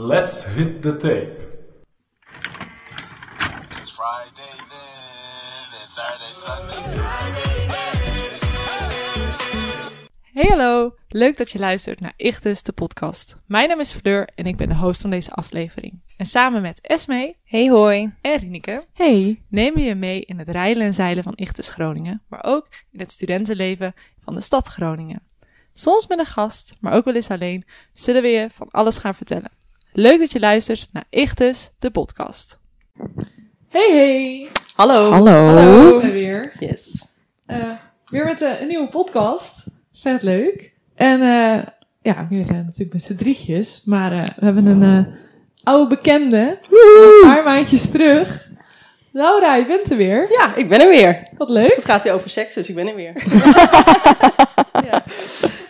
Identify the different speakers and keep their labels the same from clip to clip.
Speaker 1: Let's hit the tape.
Speaker 2: It's Friday then, it's Saturday, Sunday.
Speaker 3: Hey hallo, leuk dat je luistert naar Ichtus, de podcast. Mijn naam is Fleur en ik ben de host van deze aflevering. En samen met Esme
Speaker 4: Hey hoi.
Speaker 3: en Rineke
Speaker 4: Hey.
Speaker 3: nemen we je mee in het rijlen en zeilen van Ichtus Groningen, maar ook in het studentenleven van de stad Groningen. Soms met een gast, maar ook wel eens alleen, zullen we je van alles gaan vertellen. Leuk dat je luistert naar Ichtus, de podcast. Hey hey!
Speaker 4: Hallo.
Speaker 3: Hallo! En weer.
Speaker 4: Yes.
Speaker 3: Eh, weer met eh, een nieuwe podcast. Vet leuk. En eh, ja, weer natuurlijk met z'n drietjes. Maar eh, we hebben een eh, oude bekende. Een paar maandjes terug. Laura, je bent er weer.
Speaker 4: Ja, ik ben er weer.
Speaker 3: Wat leuk.
Speaker 4: Het gaat weer over seks, dus ik ben er weer.
Speaker 3: Ja,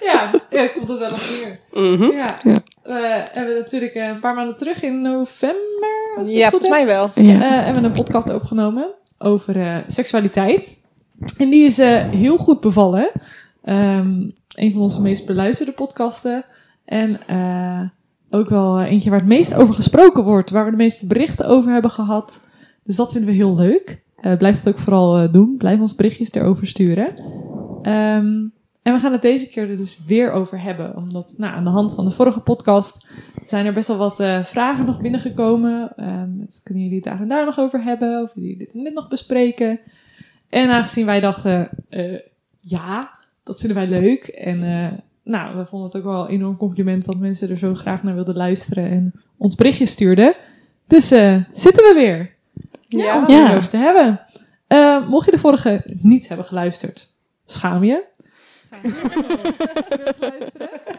Speaker 3: ja, ja komt het wel nog weer.
Speaker 4: Mhm.
Speaker 3: Ja. We hebben natuurlijk eh, een paar maanden terug in november. Als ik het
Speaker 4: Ja,
Speaker 3: goed
Speaker 4: volgens mij wel.
Speaker 3: eh, hebben we een podcast opgenomen over eh, seksualiteit. En die is eh, heel goed bevallen. Ehm, een van onze meest beluisterde podcasten. En eh, ook wel eentje waar het meest over gesproken wordt. Waar we de meeste berichten over hebben gehad. Dus dat vinden we heel leuk. Eh blijf het ook vooral eh, doen. Blijf ons berichtjes erover sturen. Ehm, en we gaan het deze keer er dus weer over hebben. Omdat nou, aan de hand van de vorige podcast zijn er best wel wat eh, vragen nog binnengekomen. Het- kunnen jullie het daar en daar nog over hebben? Of jullie dit en dit nog bespreken? En aangezien wij dachten, eh, ja, dat vinden wij leuk. En eh, nou, we vonden het ook wel een enorm compliment dat mensen er zo graag naar wilden luisteren en ons berichtjes stuurden. Dus zitten we weer. Ja, om het
Speaker 4: Ja.
Speaker 3: erover te hebben. Mocht je de vorige niet hebben geluisterd, schaam je.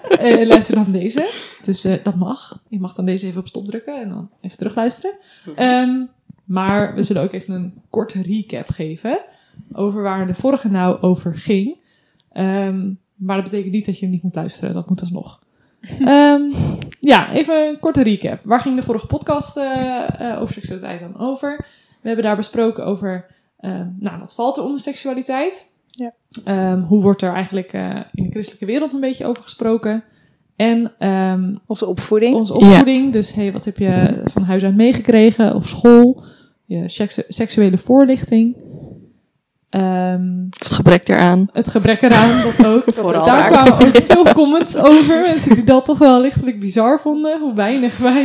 Speaker 3: Eh, luister dan deze. Dus eh, dat mag. Je mag dan deze even op stop drukken en dan even terugluisteren. Ehm, maar we zullen ook even een korte recap geven over waar de vorige nou over ging. Ehm, maar dat betekent niet dat je hem niet moet luisteren. Dat moet alsnog. Ehm ja, even een korte recap. Waar ging de vorige podcast eh, over seksualiteit dan over? We hebben daar besproken over, nou, wat valt er onder seksualiteit? Ehm, hoe wordt er eigenlijk eh, in de christelijke wereld een beetje over gesproken? En ehm,
Speaker 4: Onze opvoeding.
Speaker 3: onze opvoeding. Dus hey, wat heb je van huis uit meegekregen? Of school? Je seksu- seksuele voorlichting. Ehm,
Speaker 5: Het gebrek eraan.
Speaker 3: het gebrek eraan, dat ook.
Speaker 4: Vooral
Speaker 3: Daar kwamen ook veel comments over. Mensen die dat toch wel lichtelijk bizar vonden. Hoe weinig wij,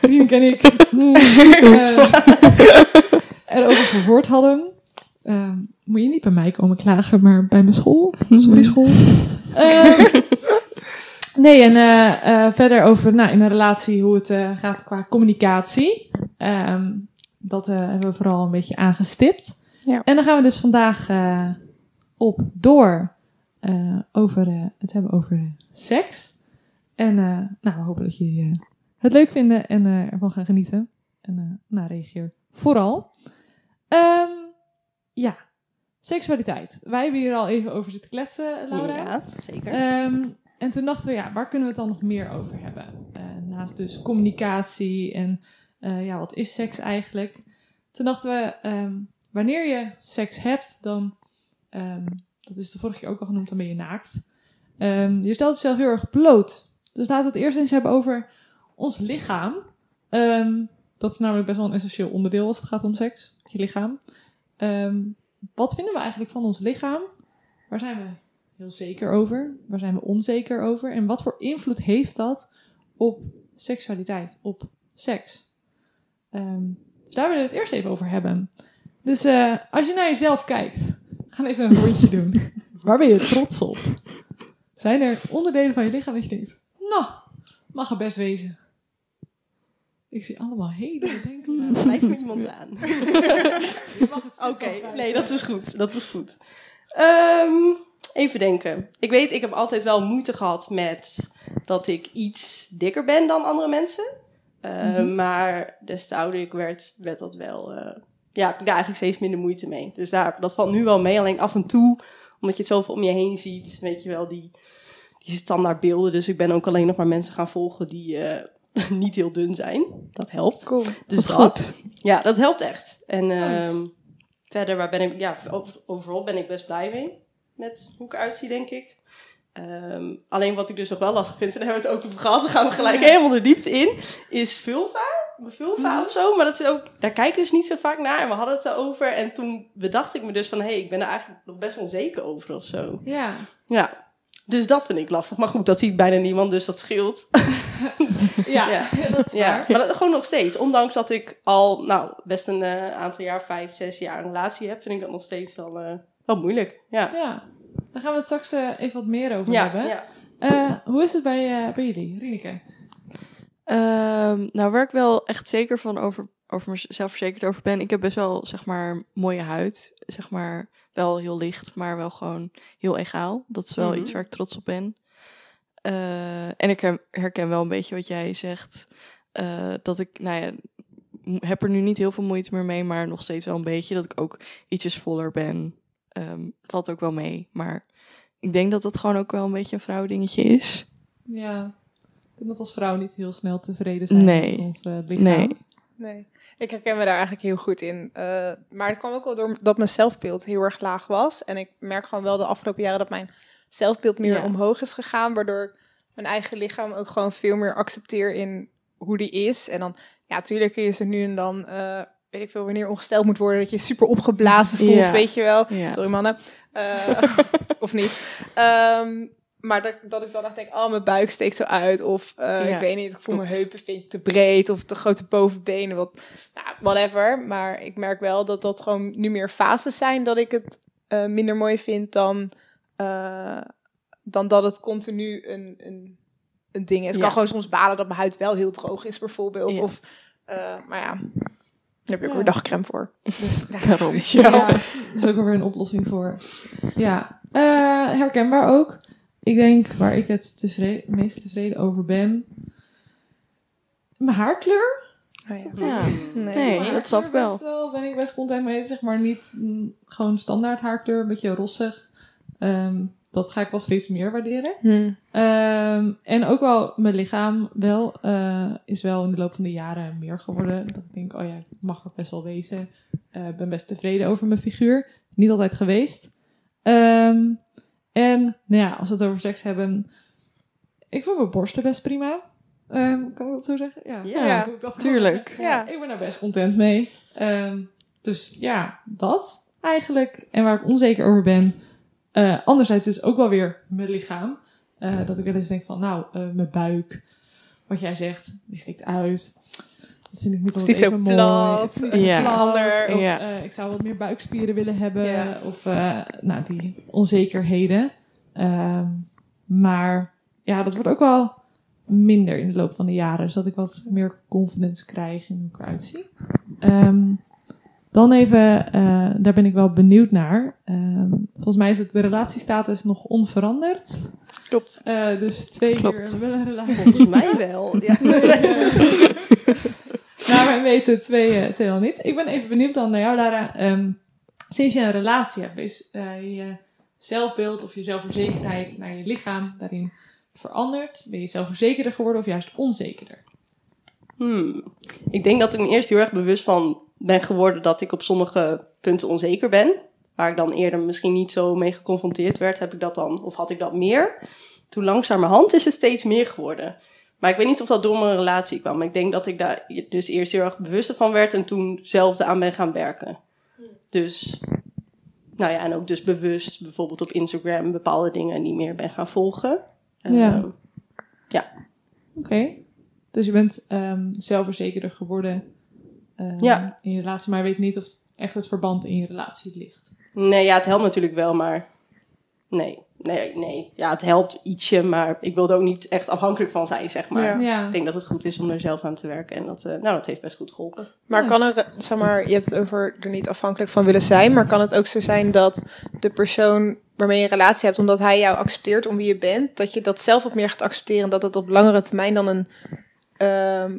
Speaker 3: Rien en ik, eh, erover verwoord hadden. Ehm, moet je niet bij mij komen klagen, maar bij mijn school. Sorry school. Ehm, nee, en eh, eh, verder over nou, in een relatie hoe het eh, gaat qua communicatie. Ehm, dat hebben we vooral een beetje aangestipt.
Speaker 4: Ja.
Speaker 3: En dan gaan we dus vandaag eh, op door over het hebben over seks. En eh, nou, we hopen dat jullie het leuk vinden en ervan gaan genieten. En eh, nou, reageer vooral. Ehm, ja, seksualiteit. Wij hebben hier al even over zitten kletsen, Laura.
Speaker 4: Ja, zeker.
Speaker 3: Ehm, en toen dachten we, ja, waar kunnen we het dan nog meer over hebben? Eh, naast dus communicatie en eh, ja, wat is seks eigenlijk? Toen dachten we, ehm, wanneer je seks hebt, dan, ehm, dat is de vorige keer ook al genoemd, dan ben je naakt. Je stelt jezelf heel erg bloot. Dus laten we het eerst eens hebben over ons lichaam. Dat is namelijk best wel een essentieel onderdeel als het gaat om seks, je lichaam. Ehm, wat vinden we eigenlijk van ons lichaam? Waar zijn we heel zeker over? Waar zijn we onzeker over? En wat voor invloed heeft dat op seksualiteit, op seks? Ehm, dus daar willen we het eerst even over hebben. Dus eh, als je naar jezelf kijkt, we gaan even een rondje doen. Waar ben je trots op? Zijn er onderdelen van je lichaam dat je denkt, nou, mag er best wezen. Ik zie allemaal hele denken.
Speaker 4: Lijkt me iemand aan.
Speaker 3: Je mag het
Speaker 4: Oké, nee, dat is goed. Dat is goed. Ehm, even denken. Ik weet, ik heb altijd wel moeite gehad met dat ik iets dikker ben dan andere mensen. Ehm,
Speaker 3: Mhm.
Speaker 4: Maar des te ouder ik werd, werd dat wel... eh, ja, ik heb daar eigenlijk steeds minder moeite mee. Dus daar, dat valt nu wel mee. Alleen af en toe, omdat je het zoveel om je heen ziet, weet je wel, die, die standaard beelden. Dus ik ben ook alleen nog maar mensen gaan volgen die eh, niet heel dun zijn. Dat helpt.
Speaker 5: Cool.
Speaker 4: Dus dat.
Speaker 5: goed.
Speaker 4: Ja, dat helpt echt. En
Speaker 3: Nice.
Speaker 4: ehm, verder waar ben ik, ja, over- overal ben ik best blij mee. Met hoe ik eruit zie, denk ik. Ehm, alleen wat ik dus nog wel lastig vind, en daar hebben we het ook over gehad, dan gaan we gelijk helemaal de diepte in, is vulva. Vulva
Speaker 3: Mhm.
Speaker 4: of zo, maar dat is ook, daar kijken dus niet zo vaak naar. En we hadden het erover en toen bedacht ik me dus van, hé, hey, ik ben er eigenlijk nog best onzeker over of zo.
Speaker 3: Ja.
Speaker 4: Ja, dus dat vind ik lastig. Maar goed, dat ziet bijna niemand, dus dat scheelt.
Speaker 3: Ja,
Speaker 4: Ja.
Speaker 3: dat is
Speaker 4: Ja,
Speaker 3: waar.
Speaker 4: maar dat, gewoon nog steeds. Ondanks dat ik al, nou, best een eh, aantal jaar, vijf, zes jaar een relatie heb, vind ik dat nog steeds wel, eh, wel moeilijk. Ja,
Speaker 3: Ja. Daar gaan we het straks eh, even wat meer over
Speaker 4: ja,
Speaker 3: hebben.
Speaker 4: ja.
Speaker 3: Eh, hoe is het bij, eh, bij jullie, Rieneke?
Speaker 5: Ehm, nou, waar ik wel echt zeker van over, over mezelf verzekerd over ben, ik heb best wel, zeg maar, mooie huid. Zeg maar, wel heel licht, maar wel gewoon heel egaal. Dat is wel
Speaker 4: Mhm.
Speaker 5: iets waar ik trots op ben. Eh, en ik her- herken wel een beetje wat jij zegt. eh, dat ik, nou ja, heb er nu niet heel veel moeite meer mee, maar nog steeds wel een beetje. Dat ik ook ietsjes voller ben. Ehm, valt ook wel mee. Maar ik denk dat dat gewoon ook wel een beetje een vrouwdingetje is.
Speaker 3: Ja. Dat als vrouw niet heel snel tevreden zijn
Speaker 5: Nee.
Speaker 3: met ons eh, lichaam.
Speaker 5: Nee.
Speaker 6: Nee, ik herken me daar eigenlijk heel goed in. Eh, maar het kwam ook wel door dat mijn zelfbeeld heel erg laag was. En ik merk gewoon wel de afgelopen jaren dat mijn zelfbeeld meer
Speaker 5: Ja.
Speaker 6: omhoog is gegaan. Waardoor ik mijn eigen lichaam ook gewoon veel meer accepteer in hoe die is. En dan, ja, tuurlijk kun je ze nu en dan, eh, weet ik veel, wanneer ongesteld moet worden, dat je super opgeblazen voelt,
Speaker 5: Ja.
Speaker 6: weet je wel.
Speaker 5: Ja.
Speaker 6: Sorry mannen. Eh, of niet. Ehm, maar dat, dat ik dan echt denk, oh, mijn buik steekt zo uit. Of eh,
Speaker 5: Ja,
Speaker 6: ik weet niet, ik voel mijn heupen vind ik te breed. Of te grote bovenbenen. Wat, nou, whatever. Maar ik merk wel dat dat gewoon nu meer fases zijn. Dat ik het eh, minder mooi vind dan, eh, dan dat het continu een, een, een ding is. Het
Speaker 5: Ja.
Speaker 6: kan gewoon soms balen dat mijn huid wel heel droog is bijvoorbeeld.
Speaker 5: Ja.
Speaker 6: Of, eh, maar ja, daar heb ik ook
Speaker 3: Ja.
Speaker 6: weer dagcreme voor. Dus nou,
Speaker 5: Daarom.
Speaker 6: wel.
Speaker 3: Ja, er is ook alweer een oplossing voor. Ja, eh, herkenbaar ook. Ik denk waar ik het tevreden, meest tevreden over ben. Mijn haarkleur.
Speaker 6: Nou ja.
Speaker 5: Ja.
Speaker 6: Nee.
Speaker 5: Nee, dat snap ik wel.
Speaker 3: best wel. Ben ik best content mee. Zeg maar niet gewoon standaard haarkleur. Een beetje rossig. Ehm, dat ga ik wel steeds meer waarderen.
Speaker 6: Hm.
Speaker 3: Ehm, en ook wel mijn lichaam wel, eh, is wel in de loop van de jaren meer geworden. Dat ik denk, oh ja, ik mag er best wel wezen. Eh, Ik ben best tevreden over mijn figuur. Niet altijd geweest. Ehm, en nou ja, als we het over seks hebben. Ik vind mijn borsten best prima. Ehm, kan ik dat zo zeggen? Ja,
Speaker 4: Ja,
Speaker 3: dat
Speaker 5: tuurlijk.
Speaker 6: Ja.
Speaker 3: Ik ben daar best content mee. Ehm, dus ja, dat eigenlijk. En waar ik onzeker over ben. eh, anderzijds is ook wel weer mijn lichaam. Eh, dat ik wel eens denk van, nou, eh, mijn buik. Wat jij zegt, die stikt uit. Dat vind ik niet altijd
Speaker 6: niet zo
Speaker 3: even mooi.
Speaker 6: plat.
Speaker 3: Het is niet zo
Speaker 5: Ja.
Speaker 3: plat. Of,
Speaker 5: ja.
Speaker 3: eh, ik zou wat meer buikspieren willen hebben.
Speaker 6: Ja.
Speaker 3: Of eh, nou, die onzekerheden. Ehm, maar ja, dat wordt ook wel minder in de loop van de jaren. Zodat ik wat meer confidence krijg in hoe ik eruit zie. Ehm, dan even, eh, daar ben ik wel benieuwd naar. Ehm, volgens mij is het de relatiestatus nog onveranderd.
Speaker 6: Klopt.
Speaker 3: Eh, dus twee
Speaker 5: Klopt.
Speaker 3: keer wel een relatie.
Speaker 4: Volgens mij wel. Ja.
Speaker 3: Nou, wij weten twee, eh, twee al niet. Ik ben even benieuwd dan naar jou, Lara. Ehm, sinds je een relatie hebt, is eh, je zelfbeeld of je zelfverzekerdheid naar je lichaam daarin veranderd? Ben je zelfverzekerder geworden of juist onzekerder?
Speaker 4: Hmm. Ik denk dat ik me eerst heel erg bewust van ben geworden dat ik op sommige punten onzeker ben. Waar ik dan eerder misschien niet zo mee geconfronteerd werd, heb ik dat dan, of had ik dat meer. Toen langzamerhand is het steeds meer geworden. Maar ik weet niet of dat door mijn relatie kwam. Maar ik denk dat ik daar dus eerst heel erg bewust van werd en toen zelf aan ben gaan werken. Dus, nou ja, en ook dus bewust bijvoorbeeld op Instagram bepaalde dingen niet meer ben gaan volgen. En,
Speaker 3: Ja.
Speaker 4: ehm,
Speaker 3: Oké. Dus je bent ehm, zelfverzekerder geworden ehm,
Speaker 4: Ja.
Speaker 3: in je relatie, maar je weet niet of echt het verband in je relatie ligt.
Speaker 4: Nee, ja, het helpt natuurlijk wel, maar nee, nee, nee. Ja, het helpt ietsje, maar ik wil er ook niet echt afhankelijk van zijn, zeg maar.
Speaker 6: Ja.
Speaker 3: Ja.
Speaker 4: Ik denk dat het goed is om er zelf aan te werken en dat, eh, nou, dat heeft best goed geholpen.
Speaker 6: Maar
Speaker 3: Ja.
Speaker 6: kan er, zeg maar, je hebt het over er niet afhankelijk van willen zijn, maar kan het ook zo zijn dat de persoon waarmee je een relatie hebt, omdat hij jou accepteert om wie je bent, dat je dat zelf wat meer gaat accepteren en dat het op langere termijn dan een, ehm,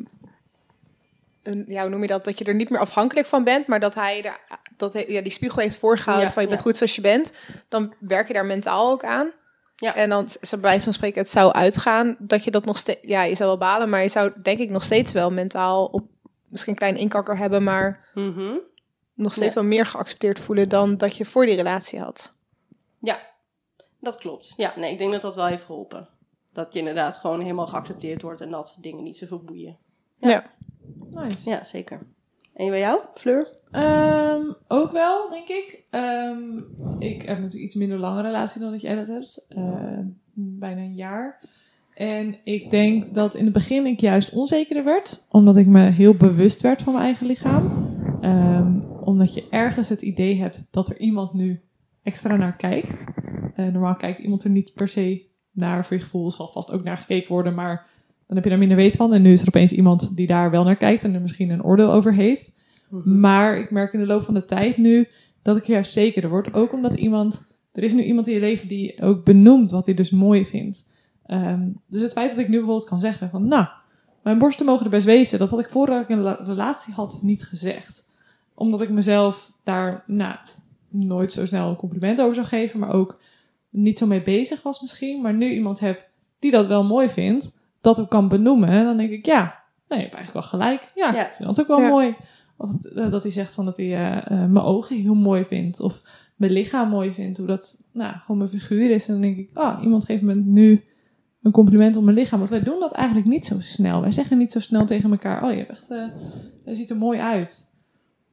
Speaker 6: een ja, hoe noem je dat, dat je er niet meer afhankelijk van bent, maar dat hij er, dat ja, die spiegel heeft voorgehouden
Speaker 4: Ja,
Speaker 6: van je bent
Speaker 4: ja.
Speaker 6: goed zoals je bent, dan werk je daar mentaal ook aan.
Speaker 4: Ja.
Speaker 6: En dan, bij wijze van spreken, het zou uitgaan dat je dat nog steeds, ja, je zou wel balen, maar je zou denk ik nog steeds wel mentaal op misschien een klein inkakker hebben, maar
Speaker 4: Mhm.
Speaker 6: nog steeds
Speaker 4: Ja.
Speaker 6: wel meer geaccepteerd voelen dan dat je voor die relatie had.
Speaker 4: Ja. Dat klopt. Ja, nee, ik denk dat dat wel heeft geholpen. Dat je inderdaad gewoon helemaal geaccepteerd wordt en dat dingen niet zoveel boeien. Ja.
Speaker 6: Ja.
Speaker 3: Nice.
Speaker 4: Ja, zeker. En bij jou, Fleur?
Speaker 3: Ehm, ook wel, denk ik. Ehm, ik heb natuurlijk iets minder lange relatie dan dat jij dat hebt. Eh, bijna een jaar. En ik denk dat in het begin ik juist onzekerder werd. Omdat ik me heel bewust werd van mijn eigen lichaam. Ehm, omdat je ergens het idee hebt dat er iemand nu extra naar kijkt. Eh, normaal kijkt iemand er niet per se naar. Voor je gevoel zal vast ook naar gekeken worden. Maar dan heb je daar minder weet van. En nu is er opeens iemand die daar wel naar kijkt. En er misschien een oordeel over heeft. Maar ik merk in de loop van de tijd nu dat ik juist zekerder word. Ook omdat iemand, er is nu iemand in je leven die ook benoemt wat hij dus mooi vindt. Ehm, dus het feit dat ik nu bijvoorbeeld kan zeggen van, nou, mijn borsten mogen er best wezen. Dat had ik voordat ik een la- relatie had niet gezegd. Omdat ik mezelf daar, nou, nooit zo snel een compliment over zou geven. Maar ook niet zo mee bezig was misschien. Maar nu iemand heb die dat wel mooi vindt, dat ook kan benoemen. Dan denk ik, ja, nee, je hebt eigenlijk wel gelijk. Ja,
Speaker 4: Ja.
Speaker 3: ik vind dat ook wel
Speaker 6: Ja.
Speaker 3: mooi. Of eh, dat hij zegt van dat hij eh, eh, mijn ogen heel mooi vindt. Of mijn lichaam mooi vindt. Hoe dat nou, gewoon mijn figuur is. En dan denk ik, ah, iemand geeft me nu een compliment op mijn lichaam. Want wij doen dat eigenlijk niet zo snel. Wij zeggen niet zo snel tegen elkaar, oh je, hebt echt, eh, je ziet er mooi uit.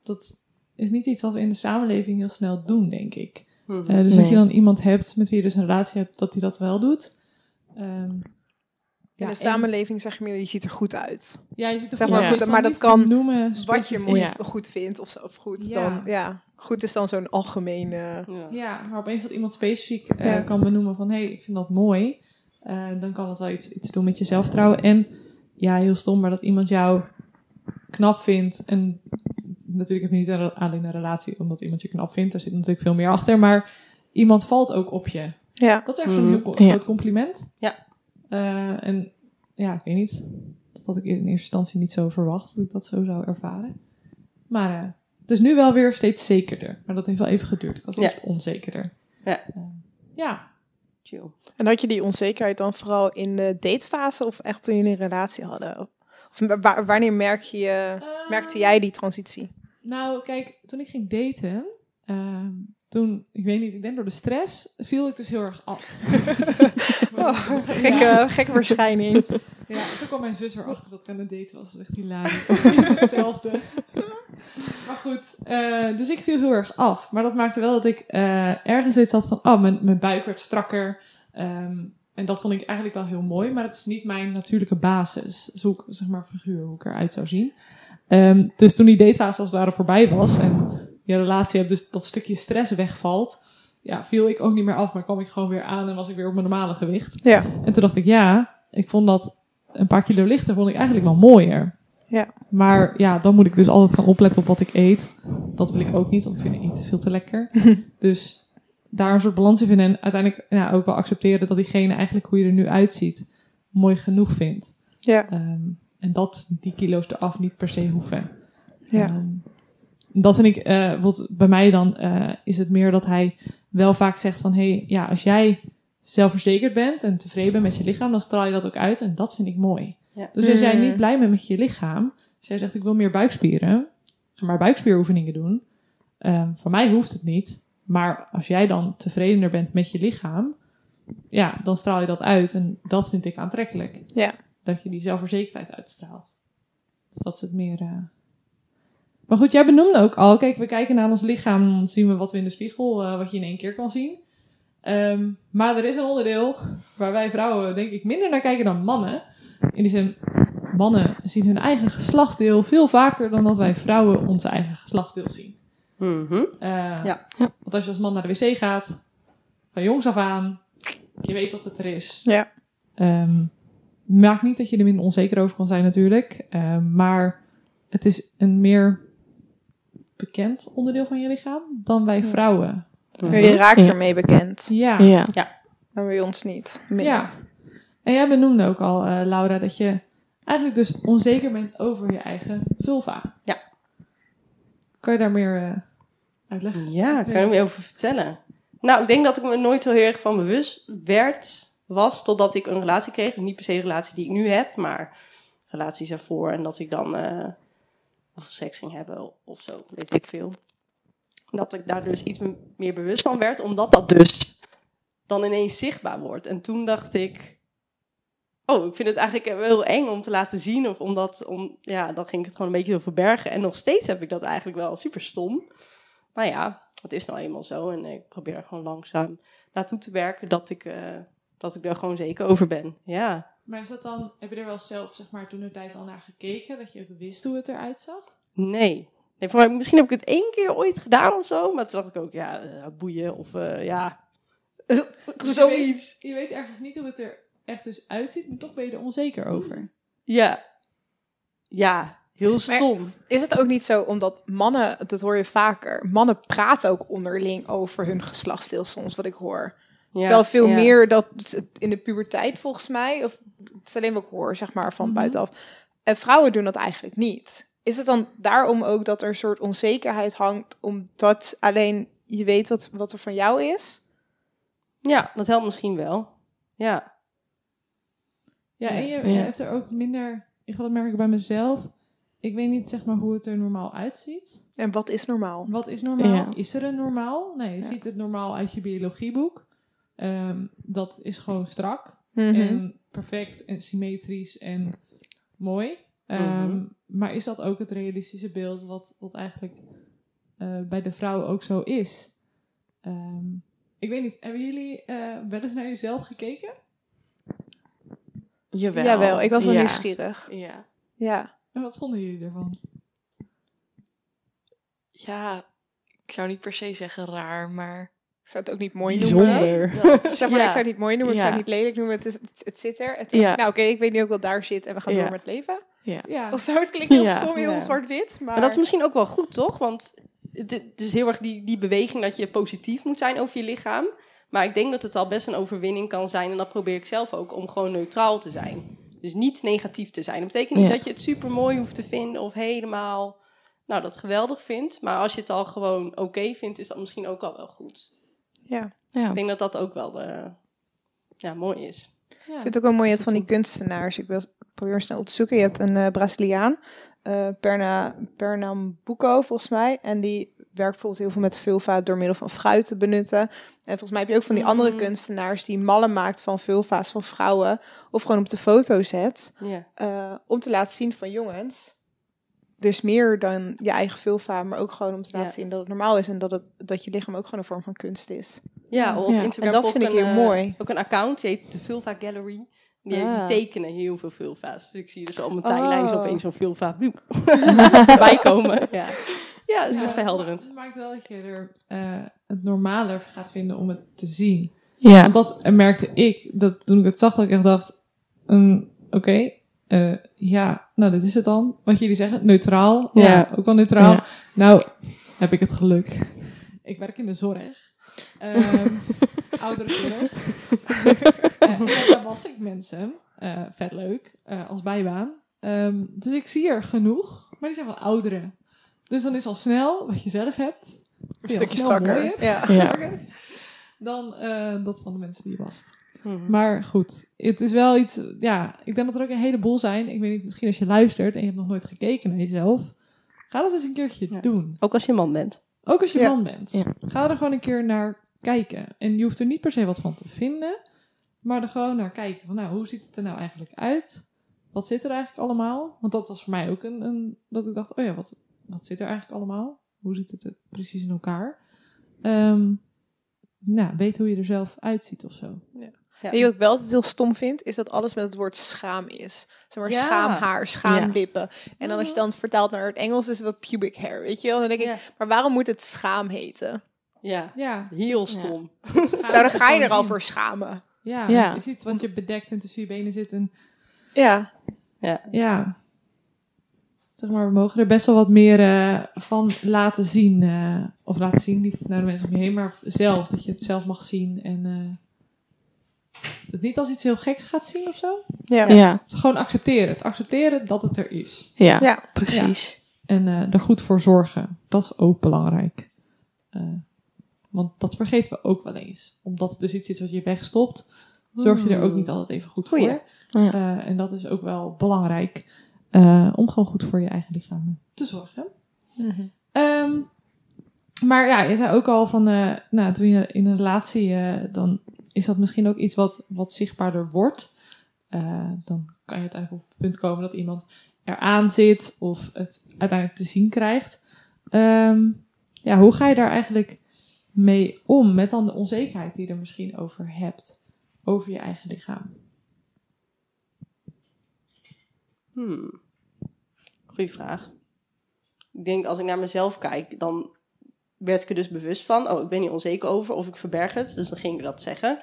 Speaker 3: Dat is niet iets wat we in de samenleving heel snel doen, denk ik.
Speaker 4: Mhm.
Speaker 3: Dus dat
Speaker 5: Nee.
Speaker 3: je dan iemand hebt met wie je dus een relatie hebt, dat hij dat wel doet. Ehm,
Speaker 6: In de
Speaker 3: en-
Speaker 6: samenleving zeg je meer, je ziet er goed uit.
Speaker 3: Ja, je ziet er
Speaker 6: Zeg
Speaker 3: goed
Speaker 6: maar
Speaker 3: uit.
Speaker 6: maar dat kan
Speaker 3: noemen,
Speaker 6: Wat je
Speaker 3: specifiek.
Speaker 6: mooi
Speaker 5: Ja.
Speaker 6: goed vindt of, zo- of goed,
Speaker 3: Ja.
Speaker 6: dan ja. Goed is dan zo'n algemeen... eh,
Speaker 4: Ja.
Speaker 3: Ja, maar opeens dat iemand specifiek eh,
Speaker 6: Ja.
Speaker 3: kan benoemen van... hé, hey, ik vind dat mooi. eh, dan kan dat wel iets, iets doen met je zelfvertrouwen. En ja, heel stom, maar dat iemand jou knap vindt... en natuurlijk heb je niet een- alleen een relatie omdat iemand je knap vindt. Er zit natuurlijk veel meer achter. Maar iemand valt ook op je.
Speaker 6: ja.
Speaker 3: Dat is echt zo'n
Speaker 4: Mhm.
Speaker 3: heel co-
Speaker 5: Ja.
Speaker 3: groot compliment.
Speaker 4: Ja.
Speaker 3: Eh, en ja, ik weet niet. Dat had ik in eerste instantie niet zo verwacht. Dat ik dat zo zou ervaren. Maar eh, het is nu wel weer steeds zekerder. Maar dat heeft wel even geduurd. Ik was
Speaker 4: Ja.
Speaker 3: eerst onzekerder.
Speaker 4: Ja.
Speaker 3: Eh, ja.
Speaker 4: Chill.
Speaker 6: En had je die onzekerheid dan vooral in de datefase of echt toen jullie een relatie hadden? Of wa- wanneer merk je, merkte
Speaker 3: Ehm,
Speaker 6: jij die transitie?
Speaker 3: Nou, kijk, toen ik ging daten, ehm, toen, ik weet niet, ik denk door de stress, viel ik dus heel erg af.
Speaker 6: Oh, gekke, gekke verschijning.
Speaker 3: Ja, zo kwam mijn zus erachter dat ik aan het daten was. Dat is echt hilarisch. Hetzelfde. maar goed, eh, dus ik viel heel erg af. Maar dat maakte wel dat ik eh, ergens zoiets had van, oh, mijn, mijn buik werd strakker. Ehm, en dat vond ik eigenlijk wel heel mooi, maar het is niet mijn natuurlijke basis. Ik, zeg maar, figuur, hoe ik eruit zou zien. Ehm, dus toen die datefase als het ware voorbij was en je relatie hebt, dus dat stukje stress wegvalt, ja, viel ik ook niet meer af, maar kwam ik gewoon weer aan en was ik weer op mijn normale gewicht.
Speaker 6: Ja,
Speaker 3: En toen dacht ik, ja, ik vond dat een paar kilo lichter vond ik eigenlijk wel mooier.
Speaker 6: Ja.
Speaker 3: Maar ja, dan moet ik dus altijd gaan opletten op wat ik eet. Dat wil ik ook niet, want ik vind eten veel te lekker. dus daar een soort balans in vinden. En uiteindelijk ja, ook wel accepteren dat diegene eigenlijk hoe je er nu uitziet mooi genoeg vindt.
Speaker 6: ja,
Speaker 3: Ehm, en dat die kilo's eraf niet per se hoeven.
Speaker 6: ja.
Speaker 3: Ehm, dat vind ik, bijvoorbeeld bij mij dan, eh, is het meer dat hij wel vaak zegt van, hé, hey, ja, als jij zelfverzekerd bent en tevreden bent met je lichaam, dan straal je dat ook uit en dat vind ik mooi.
Speaker 4: Ja.
Speaker 3: Dus als jij
Speaker 6: Mm.
Speaker 3: niet blij bent met je lichaam, als jij zegt ik wil meer buikspieren, maar buikspieroefeningen doen. Ehm voor mij hoeft het niet, maar als jij dan tevredener bent met je lichaam, ja, dan straal je dat uit en dat vind ik aantrekkelijk.
Speaker 6: Ja.
Speaker 3: Dat je die zelfverzekerdheid uitstraalt. Dus dat is het meer. eh. Maar goed, jij benoemde ook al. Kijk, we kijken naar ons lichaam. Dan zien we wat we in de spiegel, eh, wat je in één keer kan zien. Ehm, maar er is een onderdeel waar wij vrouwen, denk ik, minder naar kijken dan mannen. In die zin, mannen zien hun eigen geslachtsdeel veel vaker dan dat wij vrouwen onze eigen geslachtsdeel zien.
Speaker 4: Mhm.
Speaker 3: Eh,
Speaker 4: Ja.
Speaker 3: Want als je als man naar de wc gaat, van jongs af aan, je weet dat het er is.
Speaker 6: Ja.
Speaker 3: Ehm, maakt niet dat je er minder onzeker over kan zijn natuurlijk. Ehm, maar het is een meer bekend onderdeel van je lichaam dan wij vrouwen.
Speaker 6: Je raakt
Speaker 5: Ja.
Speaker 6: ermee bekend,
Speaker 3: Ja.
Speaker 5: Ja.
Speaker 6: maar bij ons niet. Minder.
Speaker 3: Ja. En jij benoemde ook al, eh, Laura, dat je eigenlijk dus onzeker bent over je eigen vulva.
Speaker 4: Ja.
Speaker 3: Kan je daar meer eh, uitleggen?
Speaker 4: Ja, kan je er meer over vertellen? Nou, ik denk dat ik me nooit zo heel erg van bewust werd, was, totdat ik een relatie kreeg. Dus niet per se de relatie die ik nu heb, maar relaties ervoor. En dat ik dan eh, of seks ging hebben of zo, weet ik veel. Dat ik daar dus iets meer bewust van werd, omdat dat dus dan ineens zichtbaar wordt. En toen dacht ik, oh, ik vind het eigenlijk heel eng om te laten zien. Of omdat, om, ja, dan ging ik het gewoon een beetje zo verbergen. En nog steeds heb ik dat eigenlijk wel super stom. Maar ja, het is nou eenmaal zo. En ik probeer er gewoon langzaam naartoe te werken dat ik, eh, dat ik er gewoon zeker over ben. Ja.
Speaker 3: Maar is dat dan, heb je er wel zelf, zeg maar, toen de tijd al naar gekeken? Dat je ook wist hoe het eruit zag?
Speaker 4: Nee. nee voor mij, misschien heb ik het één keer ooit gedaan of zo. Maar toen dacht ik ook, ja, eh, boeien. Of eh, ja,
Speaker 3: Dus
Speaker 4: zoiets.
Speaker 3: Je weet, je weet ergens niet hoe het er echt dus uitziet, maar toch ben je er onzeker over.
Speaker 4: Ja. Ja, heel stom.
Speaker 6: Is het ook niet zo, omdat mannen, dat hoor je vaker, mannen praten ook onderling over hun geslachtsdeel soms, wat ik hoor.
Speaker 4: Ja,
Speaker 6: Terwijl veel
Speaker 4: ja.
Speaker 6: meer dat in de puberteit volgens mij, of het is alleen wat ik hoor, zeg maar, van
Speaker 3: Mhm.
Speaker 6: buitenaf. En vrouwen doen dat eigenlijk niet. Is het dan daarom ook dat er een soort onzekerheid hangt, omdat alleen je weet wat, wat er van jou is?
Speaker 4: Ja, dat helpt misschien wel. Ja.
Speaker 3: Ja, en je, hebt er ook minder, ik dat merk ik bij mezelf. Ik weet niet, zeg maar, hoe het er normaal uitziet.
Speaker 6: En wat is normaal?
Speaker 3: Wat is normaal?
Speaker 5: Ja.
Speaker 3: Is er een normaal? Nee, je
Speaker 6: Ja.
Speaker 3: ziet het normaal uit je biologieboek. Ehm, dat is gewoon strak
Speaker 6: Mhm.
Speaker 3: en perfect en symmetrisch en mooi. Ehm,
Speaker 4: Mhm.
Speaker 3: Maar is dat ook het realistische beeld wat, wat eigenlijk eh, bij de vrouw ook zo is? Ehm, ik weet niet, hebben jullie eh, wel eens naar jezelf gekeken?
Speaker 5: Jawel.
Speaker 6: Jawel, ik was wel
Speaker 5: ja.
Speaker 6: nieuwsgierig.
Speaker 5: Ja.
Speaker 6: Ja.
Speaker 3: En wat vonden jullie ervan?
Speaker 5: ja, ik zou niet per se zeggen raar, maar...
Speaker 6: Ik zou het ook niet mooi noemen. Zeg maar,
Speaker 5: Ja.
Speaker 6: ik zou het niet mooi noemen, ik zou
Speaker 5: Ja.
Speaker 6: het niet lelijk noemen. Het, is, het, het zit er. En toen
Speaker 5: Ja.
Speaker 6: dacht ik, nou oké, ik weet nu ook wel daar zit en we gaan
Speaker 5: Ja.
Speaker 6: door met het leven.
Speaker 3: Ja,
Speaker 6: Of zo, het klinkt heel
Speaker 5: Ja.
Speaker 6: stom, heel
Speaker 4: Ja.
Speaker 6: zwart-wit. Maar,
Speaker 4: Maar dat is misschien ook wel goed, toch? Want het, het is heel erg die, die beweging dat je positief moet zijn over je lichaam. Maar ik denk dat het al best een overwinning kan zijn. En dat probeer ik zelf ook, om gewoon neutraal te zijn. Dus niet negatief te zijn. Dat betekent niet
Speaker 5: Ja.
Speaker 4: dat je het super mooi hoeft te vinden of helemaal nou, dat geweldig vindt. Maar als je het al gewoon oké vindt, is dat misschien ook al wel goed.
Speaker 6: Ja.
Speaker 5: Ja.
Speaker 4: Ik denk dat dat ook wel eh, ja, mooi is.
Speaker 3: ja.
Speaker 6: Ik vind het ook wel mooi dat van die kunstenaars. Ik wil, probeer hem snel op te zoeken. Je hebt een eh, Braziliaan, eh Perna, Pernambuco volgens mij. En die werkt bijvoorbeeld heel veel met vulva door middel van fruit te benutten. En volgens mij heb je ook van die andere
Speaker 4: Mm.
Speaker 6: kunstenaars die mallen maakt van vulva's van vrouwen. Of gewoon op de foto zet.
Speaker 4: Ja.
Speaker 6: eh, om te laten zien van jongens. Er is meer dan je eigen vulva, maar ook gewoon om te laten
Speaker 4: Ja.
Speaker 6: zien dat het normaal is en dat, het, dat je lichaam ook gewoon een vorm van kunst is.
Speaker 4: Ja, op
Speaker 5: Ja.
Speaker 4: Instagram
Speaker 6: En dat vind ik heel
Speaker 4: eh,
Speaker 6: mooi.
Speaker 4: Ook een account, die heet de Vulva Gallery. Die, die
Speaker 6: Ah.
Speaker 4: tekenen heel veel vulva's. Dus ik zie dus al mijn tijdlijn zo
Speaker 6: Oh.
Speaker 4: opeens zo'n vulva bloep, voorbij komen. Ja, ja dat is
Speaker 3: Ja,
Speaker 4: best verhelderend.
Speaker 3: Het maakt wel dat je er eh, het normaler gaat vinden om het te zien.
Speaker 5: Ja.
Speaker 3: Want dat merkte ik, dat toen ik het zag, dat ik echt dacht, mm, oké, eh, ja, nou dit is het dan. Wat jullie zeggen, neutraal. Ja,
Speaker 4: Ja.
Speaker 3: ook wel neutraal.
Speaker 5: Ja.
Speaker 3: Nou, heb ik het geluk. Ik werk in de zorg. Ehm ouderenzorg. Eh, en daar was ik mensen. Eh, vet leuk, eh, als bijbaan. Ehm, dus ik zie er genoeg, maar die zijn wel ouderen. Dus dan is al snel wat je zelf hebt.
Speaker 6: Een stukje strakker.
Speaker 3: mooier.
Speaker 6: Ja.
Speaker 5: Ja.
Speaker 3: strakker dan eh, dat van de mensen die je wast.
Speaker 4: Mhm.
Speaker 3: Maar goed, het is wel iets... Ja, ik denk dat er ook een heleboel zijn. Ik weet niet, misschien als je luistert en je hebt nog nooit gekeken naar jezelf. Ga dat eens een keertje
Speaker 4: Ja.
Speaker 3: doen.
Speaker 4: Ook als je man bent.
Speaker 3: Ook als je
Speaker 6: Ja.
Speaker 3: man bent.
Speaker 5: Ja.
Speaker 3: Ga er gewoon een keer naar kijken. En je hoeft er niet per se wat van te vinden. Maar er gewoon naar kijken. Van, nou, hoe ziet het er nou eigenlijk uit? Wat zit er eigenlijk allemaal? Want dat was voor mij ook een... een dat ik dacht, oh ja, wat, wat zit er eigenlijk allemaal? Hoe zit het er precies in elkaar? Ehm, nou, weet hoe je er zelf uitziet of zo.
Speaker 4: Ja.
Speaker 6: Weet je wat ik wel altijd heel stom vind? Is dat alles met het woord schaam is. Zeg maar
Speaker 4: Ja.
Speaker 6: schaamhaar, schaamlippen. En dan als je dan het vertaalt naar het Engels is het wel pubic hair, weet je wel? Dan denk ik,
Speaker 4: Ja.
Speaker 6: maar waarom moet het schaam heten?
Speaker 4: Ja,
Speaker 3: Ja,
Speaker 4: heel stom.
Speaker 6: Nou, dan ga je er al voor schamen.
Speaker 3: Ja,
Speaker 5: Ja.
Speaker 3: het is iets wat je bedekt en tussen je benen zit. En
Speaker 6: Ja.
Speaker 3: ja, zeg maar, we mogen er best wel wat meer eh, van laten zien. eh, of laten zien, niet naar de mensen om je heen, maar zelf. Dat je het zelf mag zien en eh, het niet als iets heel geks gaat zien of zo.
Speaker 6: Ja.
Speaker 5: Ja.
Speaker 3: Dus gewoon accepteren. Het accepteren dat het er is.
Speaker 5: Ja.
Speaker 6: Ja.
Speaker 5: Precies.
Speaker 3: En eh, er goed voor zorgen. Dat is ook belangrijk. Eh, want dat vergeten we ook wel eens. Omdat het dus iets is wat je wegstopt, zorg je er ook niet altijd even goed
Speaker 4: Goeie.
Speaker 3: voor.
Speaker 5: Ja.
Speaker 3: Eh, en dat is ook wel belangrijk. eh, om gewoon goed voor je eigen lichaam te zorgen. Ehm, maar ja, je zei ook al van, eh, nou, toen je in een relatie, eh, dan is dat misschien ook iets wat, wat zichtbaarder wordt. Eh, dan kan je uiteindelijk op het punt komen dat iemand eraan zit of het uiteindelijk te zien krijgt. Ehm, ja, hoe ga je daar eigenlijk mee om met dan de onzekerheid die je er misschien over hebt, over je eigen lichaam?
Speaker 4: Hmm. Goeie vraag. Ik denk als ik naar mezelf kijk, dan werd ik er dus bewust van. Oh, ik ben hier onzeker over of ik verberg het. Dus dan ging ik dat zeggen.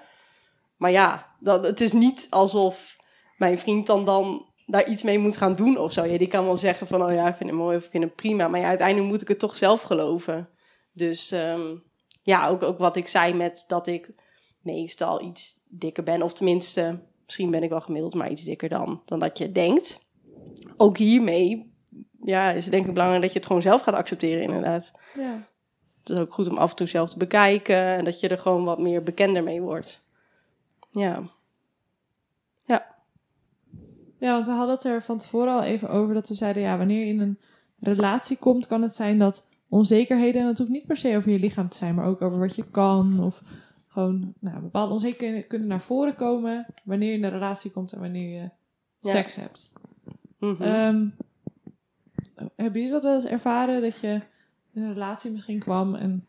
Speaker 4: Maar ja, dat, het is niet alsof mijn vriend dan, dan daar iets mee moet gaan doen of zo. Ja, die kan wel zeggen van, oh ja, ik vind het mooi of ik vind het prima. Maar ja, uiteindelijk moet ik het toch zelf geloven. Dus ehm, ja, ook, ook wat ik zei met dat ik meestal iets dikker ben. Of tenminste, misschien ben ik wel gemiddeld, maar iets dikker dan, dan dat je denkt. Ook hiermee ja, is het denk ik belangrijk dat je het gewoon zelf gaat accepteren inderdaad.
Speaker 3: Ja.
Speaker 4: Het is ook goed om af en toe zelf te bekijken en dat je er gewoon wat meer bekender mee wordt. Ja. Ja.
Speaker 3: Ja, want we hadden het er van tevoren al even over dat we zeiden, ja, wanneer je in een relatie komt, kan het zijn dat onzekerheden, en dat hoeft niet per se over je lichaam te zijn, maar ook over wat je kan, of gewoon, nou, bepaalde onzekerheden kunnen naar voren komen wanneer je in een relatie komt en wanneer je
Speaker 4: Ja.
Speaker 3: seks hebt.
Speaker 4: Mhm.
Speaker 3: Ehm, hebben jullie dat wel eens ervaren, dat je een relatie misschien kwam en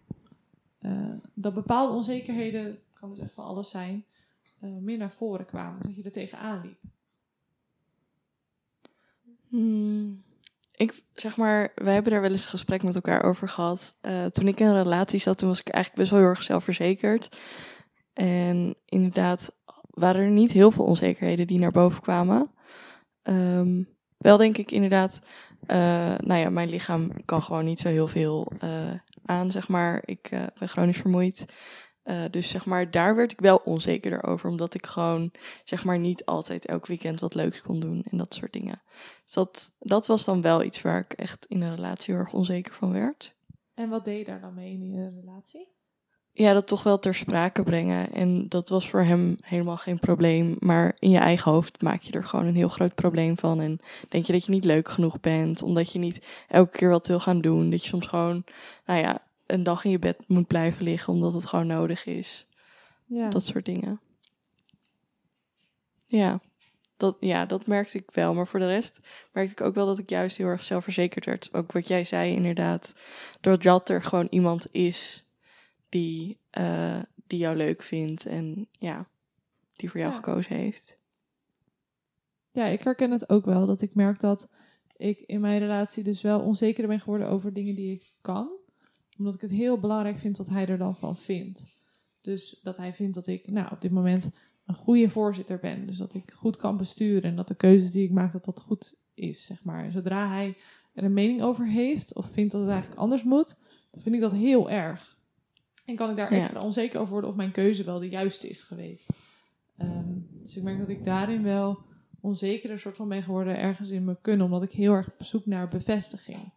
Speaker 3: eh, dat bepaalde onzekerheden, kan dus echt van alles zijn, eh, meer naar voren kwamen, dat je er tegenaan liep?
Speaker 5: Hmm. Ik zeg maar, wij hebben daar wel eens een gesprek met elkaar over gehad. Eh, toen ik in een relatie zat, toen was ik eigenlijk best wel heel erg zelfverzekerd. En inderdaad waren er niet heel veel onzekerheden die naar boven kwamen. Ehm, wel denk ik inderdaad, nou ja, mijn lichaam kan gewoon niet zo heel veel eh, aan, zeg maar. Ik eh, ben chronisch vermoeid. Eh, dus zeg maar, daar werd ik wel onzekerder over, omdat ik gewoon, zeg maar, niet altijd elk weekend wat leuks kon doen en dat soort dingen. Dus dat, dat was dan wel iets waar ik echt in een relatie heel erg onzeker van werd.
Speaker 3: En wat deed je daar dan mee in je relatie?
Speaker 5: Ja, dat toch wel ter sprake brengen. En dat was voor hem helemaal geen probleem. Maar in je eigen hoofd maak je er gewoon een heel groot probleem van. En denk je dat je niet leuk genoeg bent, omdat je niet elke keer wat wil gaan doen. Dat je soms gewoon, nou ja, een dag in je bed moet blijven liggen, omdat het gewoon nodig is.
Speaker 3: Ja.
Speaker 5: Dat soort dingen. Ja dat, ja, dat merkte ik wel. Maar voor de rest merkte ik ook wel dat ik juist heel erg zelfverzekerd werd. Ook wat jij zei, inderdaad. Doordat er gewoon iemand is die, eh, die jou leuk vindt en ja, die voor jou
Speaker 3: Ja.
Speaker 5: gekozen heeft.
Speaker 3: Ja, ik herken het ook wel. Dat ik merk dat ik in mijn relatie dus wel onzeker ben geworden over dingen die ik kan. Omdat ik het heel belangrijk vind wat hij er dan van vindt. Dus dat hij vindt dat ik nou, op dit moment een goede voorzitter ben. Dus dat ik goed kan besturen en dat de keuzes die ik maak, dat dat goed is, zeg maar. Zodra hij er een mening over heeft of vindt dat het eigenlijk anders moet, dan vind ik dat heel erg. En kan ik daar
Speaker 5: Ja.
Speaker 3: extra onzeker over worden of mijn keuze wel de juiste is geweest. Ehm, dus ik merk dat ik daarin wel onzeker soort van ben geworden ergens in mijn kunnen, omdat ik heel erg op zoek naar bevestiging.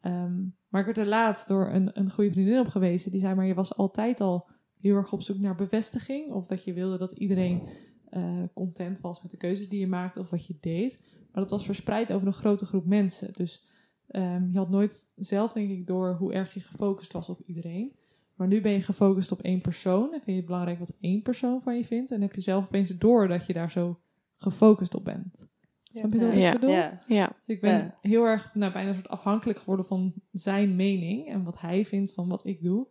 Speaker 3: Ehm, maar ik werd er laatst door een, een goede vriendin op gewezen. Die zei, maar je was altijd al heel erg op zoek naar bevestiging. Of dat je wilde dat iedereen eh, content was met de keuzes die je maakte of wat je deed. Maar dat was verspreid over een grote groep mensen. Dus ehm, je had nooit zelf, denk ik, door hoe erg je gefocust was op iedereen. Maar nu ben je gefocust op één persoon. En vind je het belangrijk wat één persoon van je vindt. En heb je zelf opeens door dat je daar zo gefocust op bent. Snap je wat
Speaker 5: Ja.
Speaker 3: ik bedoel?
Speaker 4: Ja.
Speaker 5: Ja,
Speaker 3: Dus ik ben
Speaker 4: Ja.
Speaker 3: heel erg nou, bijna een soort afhankelijk geworden van zijn mening en wat hij vindt van wat ik doe.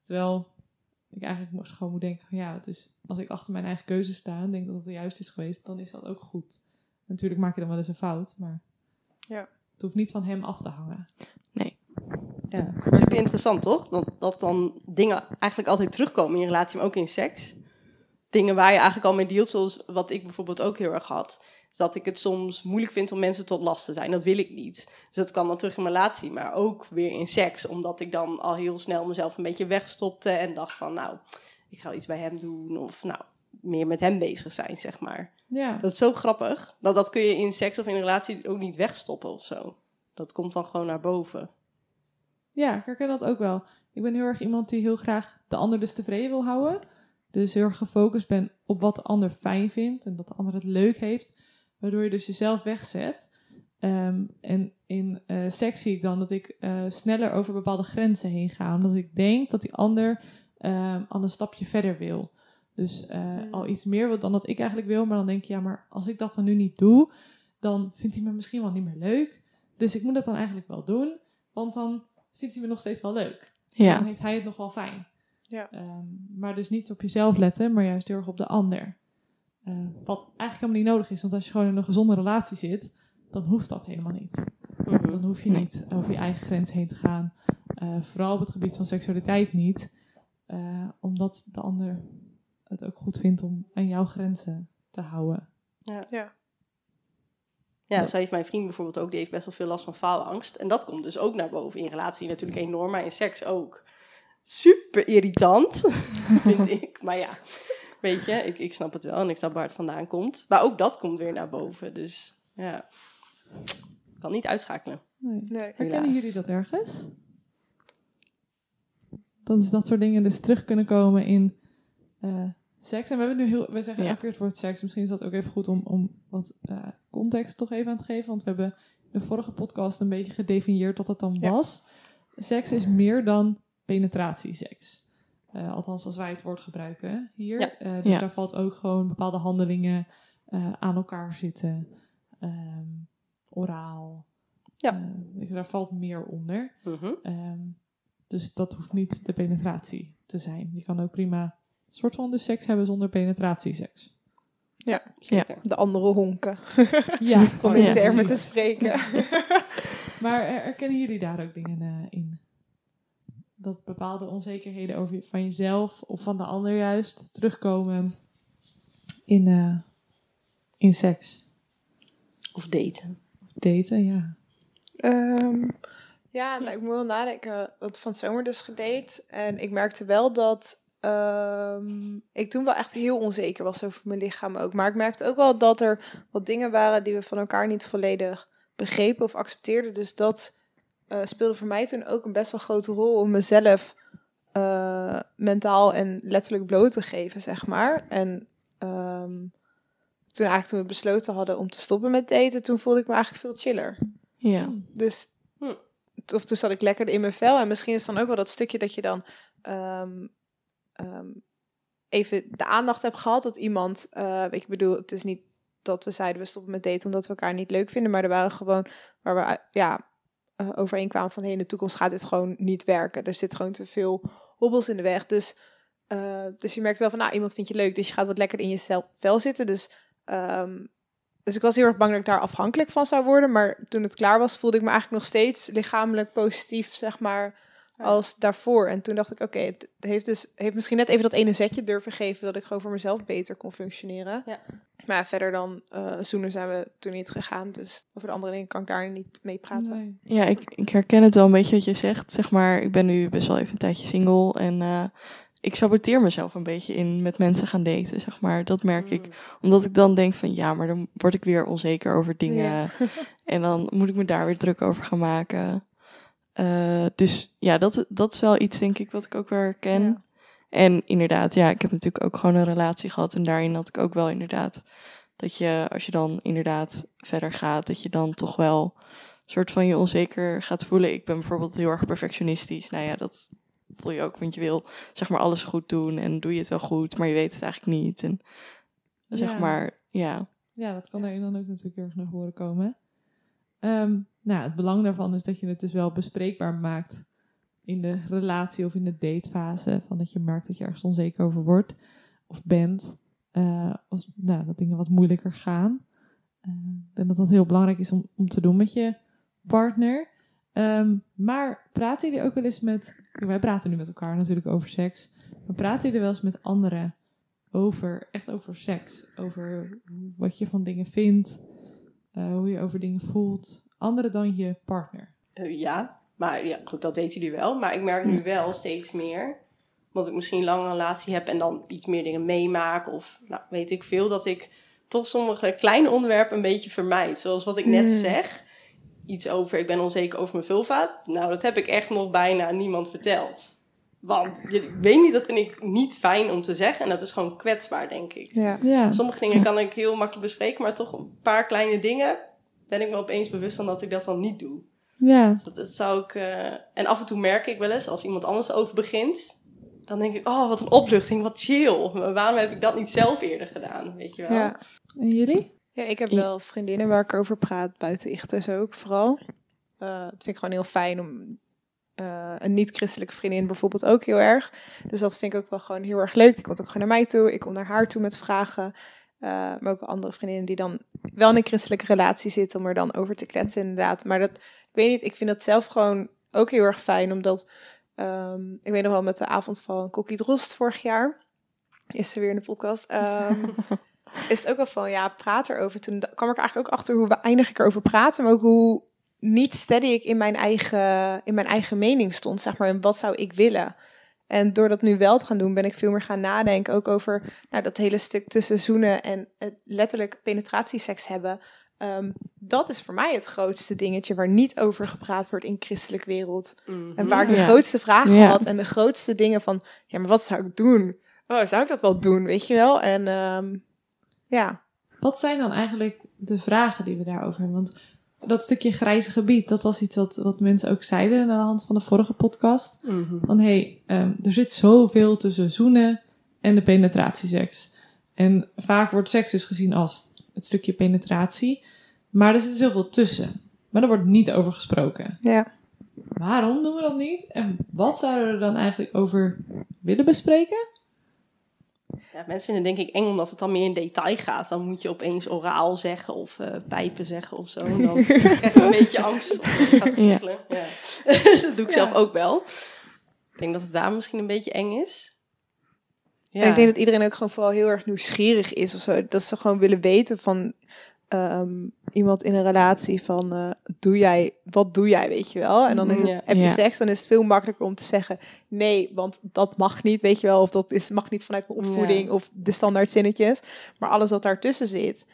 Speaker 3: Terwijl ik eigenlijk moest- gewoon moet denken: ja, het is, als ik achter mijn eigen keuze sta en denk dat het de juiste is geweest, dan is dat ook goed. Natuurlijk maak je dan wel eens een fout, maar
Speaker 4: Ja.
Speaker 3: het hoeft niet van hem af te hangen.
Speaker 4: Ja, super interessant toch? Dat, dat dan dingen eigenlijk altijd terugkomen in je relatie, maar ook in seks. Dingen waar je eigenlijk al mee dealt, zoals wat ik bijvoorbeeld ook heel erg had. Is dat ik het soms moeilijk vind om mensen tot last te zijn. Dat wil ik niet. Dus dat kan dan terug in mijn relatie, maar ook weer in seks. Omdat ik dan al heel snel mezelf een beetje wegstopte en dacht van, nou, ik ga iets bij hem doen. Of nou, meer met hem bezig zijn, zeg maar.
Speaker 3: Ja,
Speaker 4: Dat is zo grappig. Dat, dat kun je in seks of in een relatie ook niet wegstoppen of zo. Dat komt dan gewoon naar boven.
Speaker 3: Ja, ik herken dat ook wel. Ik ben heel erg iemand die heel graag de ander dus tevreden wil houden. Dus heel erg gefocust ben op wat de ander fijn vindt en dat de ander het leuk heeft. Waardoor je dus jezelf wegzet. Ehm, en in eh seks zie ik dan dat ik eh, sneller over bepaalde grenzen heen ga. Omdat ik denk dat die ander ehm, al een stapje verder wil. Dus eh,
Speaker 4: Hmm.
Speaker 3: al iets meer wat dan dat ik eigenlijk wil. Maar dan denk je, ja, maar als ik dat dan nu niet doe, dan vindt hij me misschien wel niet meer leuk. Dus ik moet dat dan eigenlijk wel doen. Want dan vindt hij me nog steeds wel leuk. Dan
Speaker 5: Ja,
Speaker 3: heeft hij het nog wel fijn.
Speaker 6: Ja.
Speaker 3: Ehm, maar dus niet op jezelf letten, maar juist heel erg op de ander. Eh, wat eigenlijk helemaal niet nodig is. Want als je gewoon in een gezonde relatie zit, dan hoeft dat helemaal niet.
Speaker 4: Mhm.
Speaker 3: Dan hoef je niet over je eigen grens heen te gaan. Eh, vooral op het gebied van seksualiteit niet. Eh, omdat de ander het ook goed vindt om aan jouw grenzen te houden.
Speaker 6: Ja.
Speaker 4: Ja, zo heeft mijn vriend bijvoorbeeld ook, die heeft best wel veel last van faalangst. En dat komt dus ook naar boven in relatie natuurlijk enorm, maar in seks ook. Super irritant, vind ik. Maar ja, weet je, ik, ik snap het wel en ik snap waar het vandaan komt. Maar ook dat komt weer naar boven, dus ja. Kan niet uitschakelen.
Speaker 3: Nee.
Speaker 6: Nee.
Speaker 3: Herkennen
Speaker 4: Helaas.
Speaker 3: jullie dat ergens? Dat is dat soort dingen dus terug kunnen komen in eh, seks. En we hebben nu heel, we zeggen
Speaker 5: Ja.
Speaker 3: elke keer het woord seks. Misschien is dat ook even goed om, om wat eh, context toch even aan te geven. Want we hebben in de vorige podcast een beetje gedefinieerd wat dat dan
Speaker 6: Ja.
Speaker 3: was. Seks is meer dan penetratieseks. Eh, althans, als wij het woord gebruiken hier.
Speaker 4: Ja.
Speaker 3: Eh, dus daar valt ook gewoon bepaalde handelingen aan elkaar zitten. Ehm, oraal.
Speaker 4: Ja.
Speaker 3: Je, daar valt meer onder.
Speaker 4: Mhm.
Speaker 3: Ehm, dus dat hoeft niet de penetratie te zijn. Je kan ook prima soort van de seks hebben zonder penetratieseks.
Speaker 4: Zeker.
Speaker 6: De andere honken,
Speaker 3: Ja,
Speaker 6: om in
Speaker 5: ja,
Speaker 6: termen te spreken.
Speaker 3: Maar er- herkennen jullie daar ook dingen eh, in? Dat bepaalde onzekerheden over je- van jezelf of van de ander juist terugkomen in, eh, in seks.
Speaker 4: Of daten.
Speaker 3: Daten, ja.
Speaker 6: Ehm, ja, nou, ik moet wel nadenken. Dat van zomer dus gedate. En ik merkte wel dat ehm, ik toen wel echt heel onzeker was over mijn lichaam ook. Maar ik merkte ook wel dat er wat dingen waren die we van elkaar niet volledig begrepen of accepteerden. Dus dat eh, speelde voor mij toen ook een best wel grote rol om mezelf eh, mentaal en letterlijk bloot te geven, zeg maar. En ehm, toen eigenlijk toen we besloten hadden om te stoppen met daten, toen voelde ik me eigenlijk veel chiller.
Speaker 5: ja.
Speaker 6: Dus,
Speaker 4: Hm.
Speaker 6: of toen zat ik lekker in mijn vel. En misschien is dan ook wel dat stukje dat je dan ehm, ehm, even de aandacht hebt gehad. Dat iemand, eh, ik bedoel, het is niet dat we zeiden we stoppen met daten omdat we elkaar niet leuk vinden. Maar er waren gewoon waar we eh, ja, eh, overeenkwamen van hey, in de toekomst gaat dit gewoon niet werken. Er zit gewoon te veel hobbels in de weg. Dus, dus je merkt wel van, nou, iemand vindt je leuk, dus je gaat wat lekker in je zel- vel zitten. Dus, ehm, dus ik was heel erg bang dat ik daar afhankelijk van zou worden. Maar toen het klaar was, voelde ik me eigenlijk nog steeds lichamelijk positief, zeg maar. Als daarvoor. En toen dacht ik, oké, het heeft dus heeft misschien net even dat ene zetje durven geven dat ik gewoon voor mezelf beter kon functioneren.
Speaker 4: Ja.
Speaker 6: Maar verder dan eh zoenen zijn we toen niet gegaan. Dus over de andere dingen kan ik daar niet mee praten.
Speaker 3: Nee.
Speaker 5: Ja, ik, ik herken het wel een beetje wat je zegt. Zeg maar, ik ben nu best wel even een tijdje single. En eh, ik saboteer mezelf een beetje in met mensen gaan daten, zeg maar. Dat merk ik.
Speaker 4: Mm.
Speaker 5: Omdat ik dan denk van, ja, maar dan word ik weer onzeker over dingen.
Speaker 6: Ja.
Speaker 5: en dan moet ik me daar weer druk over gaan maken. Eh, dus ja, dat, dat is wel iets, denk ik, wat ik ook wel herken.
Speaker 3: Ja.
Speaker 5: En inderdaad, ja, ik heb natuurlijk ook gewoon een relatie gehad. En daarin had ik ook wel inderdaad dat je, als je dan inderdaad verder gaat, dat je dan toch wel een soort van je onzeker gaat voelen. Ik ben bijvoorbeeld heel erg perfectionistisch. Nou ja, dat voel je ook, want je wil zeg maar alles goed doen en doe je het wel goed, maar je weet het eigenlijk niet. En zeg
Speaker 3: Ja.
Speaker 5: maar, ja.
Speaker 3: Ja, dat kan daarin dan ook natuurlijk heel erg naar voren komen. Ehm, nou, het belang daarvan is dat je het dus wel bespreekbaar maakt in de relatie of in de datefase. Van dat je merkt dat je ergens onzeker over wordt of bent. eh, of nou, dat dingen wat moeilijker gaan. Eh, ik denk dat dat heel belangrijk is om, om te doen met je partner. Ehm, maar praten jullie ook wel eens met... Wij praten nu met elkaar natuurlijk over seks. Maar praten jullie wel eens met anderen over, echt over seks. Over wat je van dingen vindt, eh, hoe je over dingen voelt. Anderen dan je partner.
Speaker 4: Eh, ja, maar ja, goed, dat weten jullie wel. Maar ik merk nu wel steeds meer, omdat ik misschien lang een relatie heb en dan iets meer dingen meemaak of nou, weet ik veel, dat ik toch sommige kleine onderwerpen een beetje vermijd. Zoals wat ik net
Speaker 6: Hmm.
Speaker 4: zeg, iets over ik ben onzeker over mijn vulva. Nou, dat heb ik echt nog bijna niemand verteld. Want je- ik weet niet, dat vind ik niet fijn om te zeggen en dat is gewoon kwetsbaar, denk ik.
Speaker 6: Ja.
Speaker 3: Ja,
Speaker 4: Sommige dingen kan ik heel makkelijk bespreken, maar toch een paar kleine dingen ben ik me opeens bewust van dat ik dat dan niet doe.
Speaker 3: ja,
Speaker 4: Dat, dat zou ik, eh, en af en toe merk ik wel eens, als iemand anders over begint, dan denk ik, oh, wat een opluchting, wat chill. Maar waarom heb ik dat niet zelf eerder gedaan, weet je wel?
Speaker 6: Ja.
Speaker 3: En jullie?
Speaker 6: Ja, ik heb wel vriendinnen waar ik over praat, buiten Ichtes ook vooral. Eh dat vind ik gewoon heel fijn om eh, een niet-christelijke vriendin bijvoorbeeld ook heel erg. Dus dat vind ik ook wel gewoon heel erg leuk. Die komt ook gewoon naar mij toe, ik kom naar haar toe met vragen. Eh, maar ook andere vriendinnen die dan wel in een christelijke relatie zitten om er dan over te kletsen inderdaad. Maar dat, ik weet niet, ik vind dat zelf gewoon ook heel erg fijn, omdat ehm, ik weet nog wel met de avond van Kokkie Drost vorig jaar, is ze weer in de podcast, ehm, is het ook wel van, ja, praat erover. Toen kwam ik eigenlijk ook achter hoe weinig ik erover praatte, maar ook hoe niet steady ik in mijn eigen, in mijn eigen mening stond, zeg maar, en wat zou ik willen. En door dat nu wel te gaan doen, ben ik veel meer gaan nadenken, ook over nou, dat hele stuk tussen zoenen en het letterlijk penetratieseks hebben. Ehm, dat is voor mij het grootste dingetje waar niet over gepraat wordt in de christelijke wereld.
Speaker 4: Mhm.
Speaker 6: En waar ik de
Speaker 5: Ja.
Speaker 6: grootste vragen
Speaker 5: Ja.
Speaker 6: had en de grootste dingen van, ja, maar wat zou ik doen? Oh, zou ik dat wel doen, weet je wel? En ehm, ja,
Speaker 3: Wat zijn dan eigenlijk de vragen die we daarover hebben? Want dat stukje grijze gebied, dat was iets wat, wat mensen ook zeiden aan de hand van de vorige podcast.
Speaker 4: Mhm.
Speaker 3: Van hé, hey, ehm, er zit zoveel tussen zoenen en de penetratieseks. En vaak wordt seks dus gezien als het stukje penetratie. Maar er zit dus heel veel tussen. Maar daar wordt niet over gesproken.
Speaker 6: ja.
Speaker 3: Waarom doen we dat niet? En wat zouden we er dan eigenlijk over willen bespreken?
Speaker 4: Ja, mensen vinden het denk ik eng omdat het dan meer in detail gaat. Dan moet je opeens oraal zeggen of eh, pijpen zeggen of zo. En dan krijg je een beetje angst. Of gaat giechelen. Ja. dat doe ik zelf ook wel. Ik denk dat het daar misschien een beetje eng is. Ja.
Speaker 6: En ik denk dat iedereen ook gewoon vooral heel erg nieuwsgierig is of zo. Dat ze gewoon willen weten van ehm, iemand in een relatie van eh, doe jij, wat doe jij, weet je wel? En dan is het-
Speaker 4: Ja.
Speaker 6: heb je
Speaker 5: Ja.
Speaker 6: seks, dan is het veel makkelijker om te zeggen nee, want dat mag niet, weet je wel? Of dat is, mag niet vanuit mijn opvoeding of de standaard zinnetjes. Maar alles wat daartussen zit,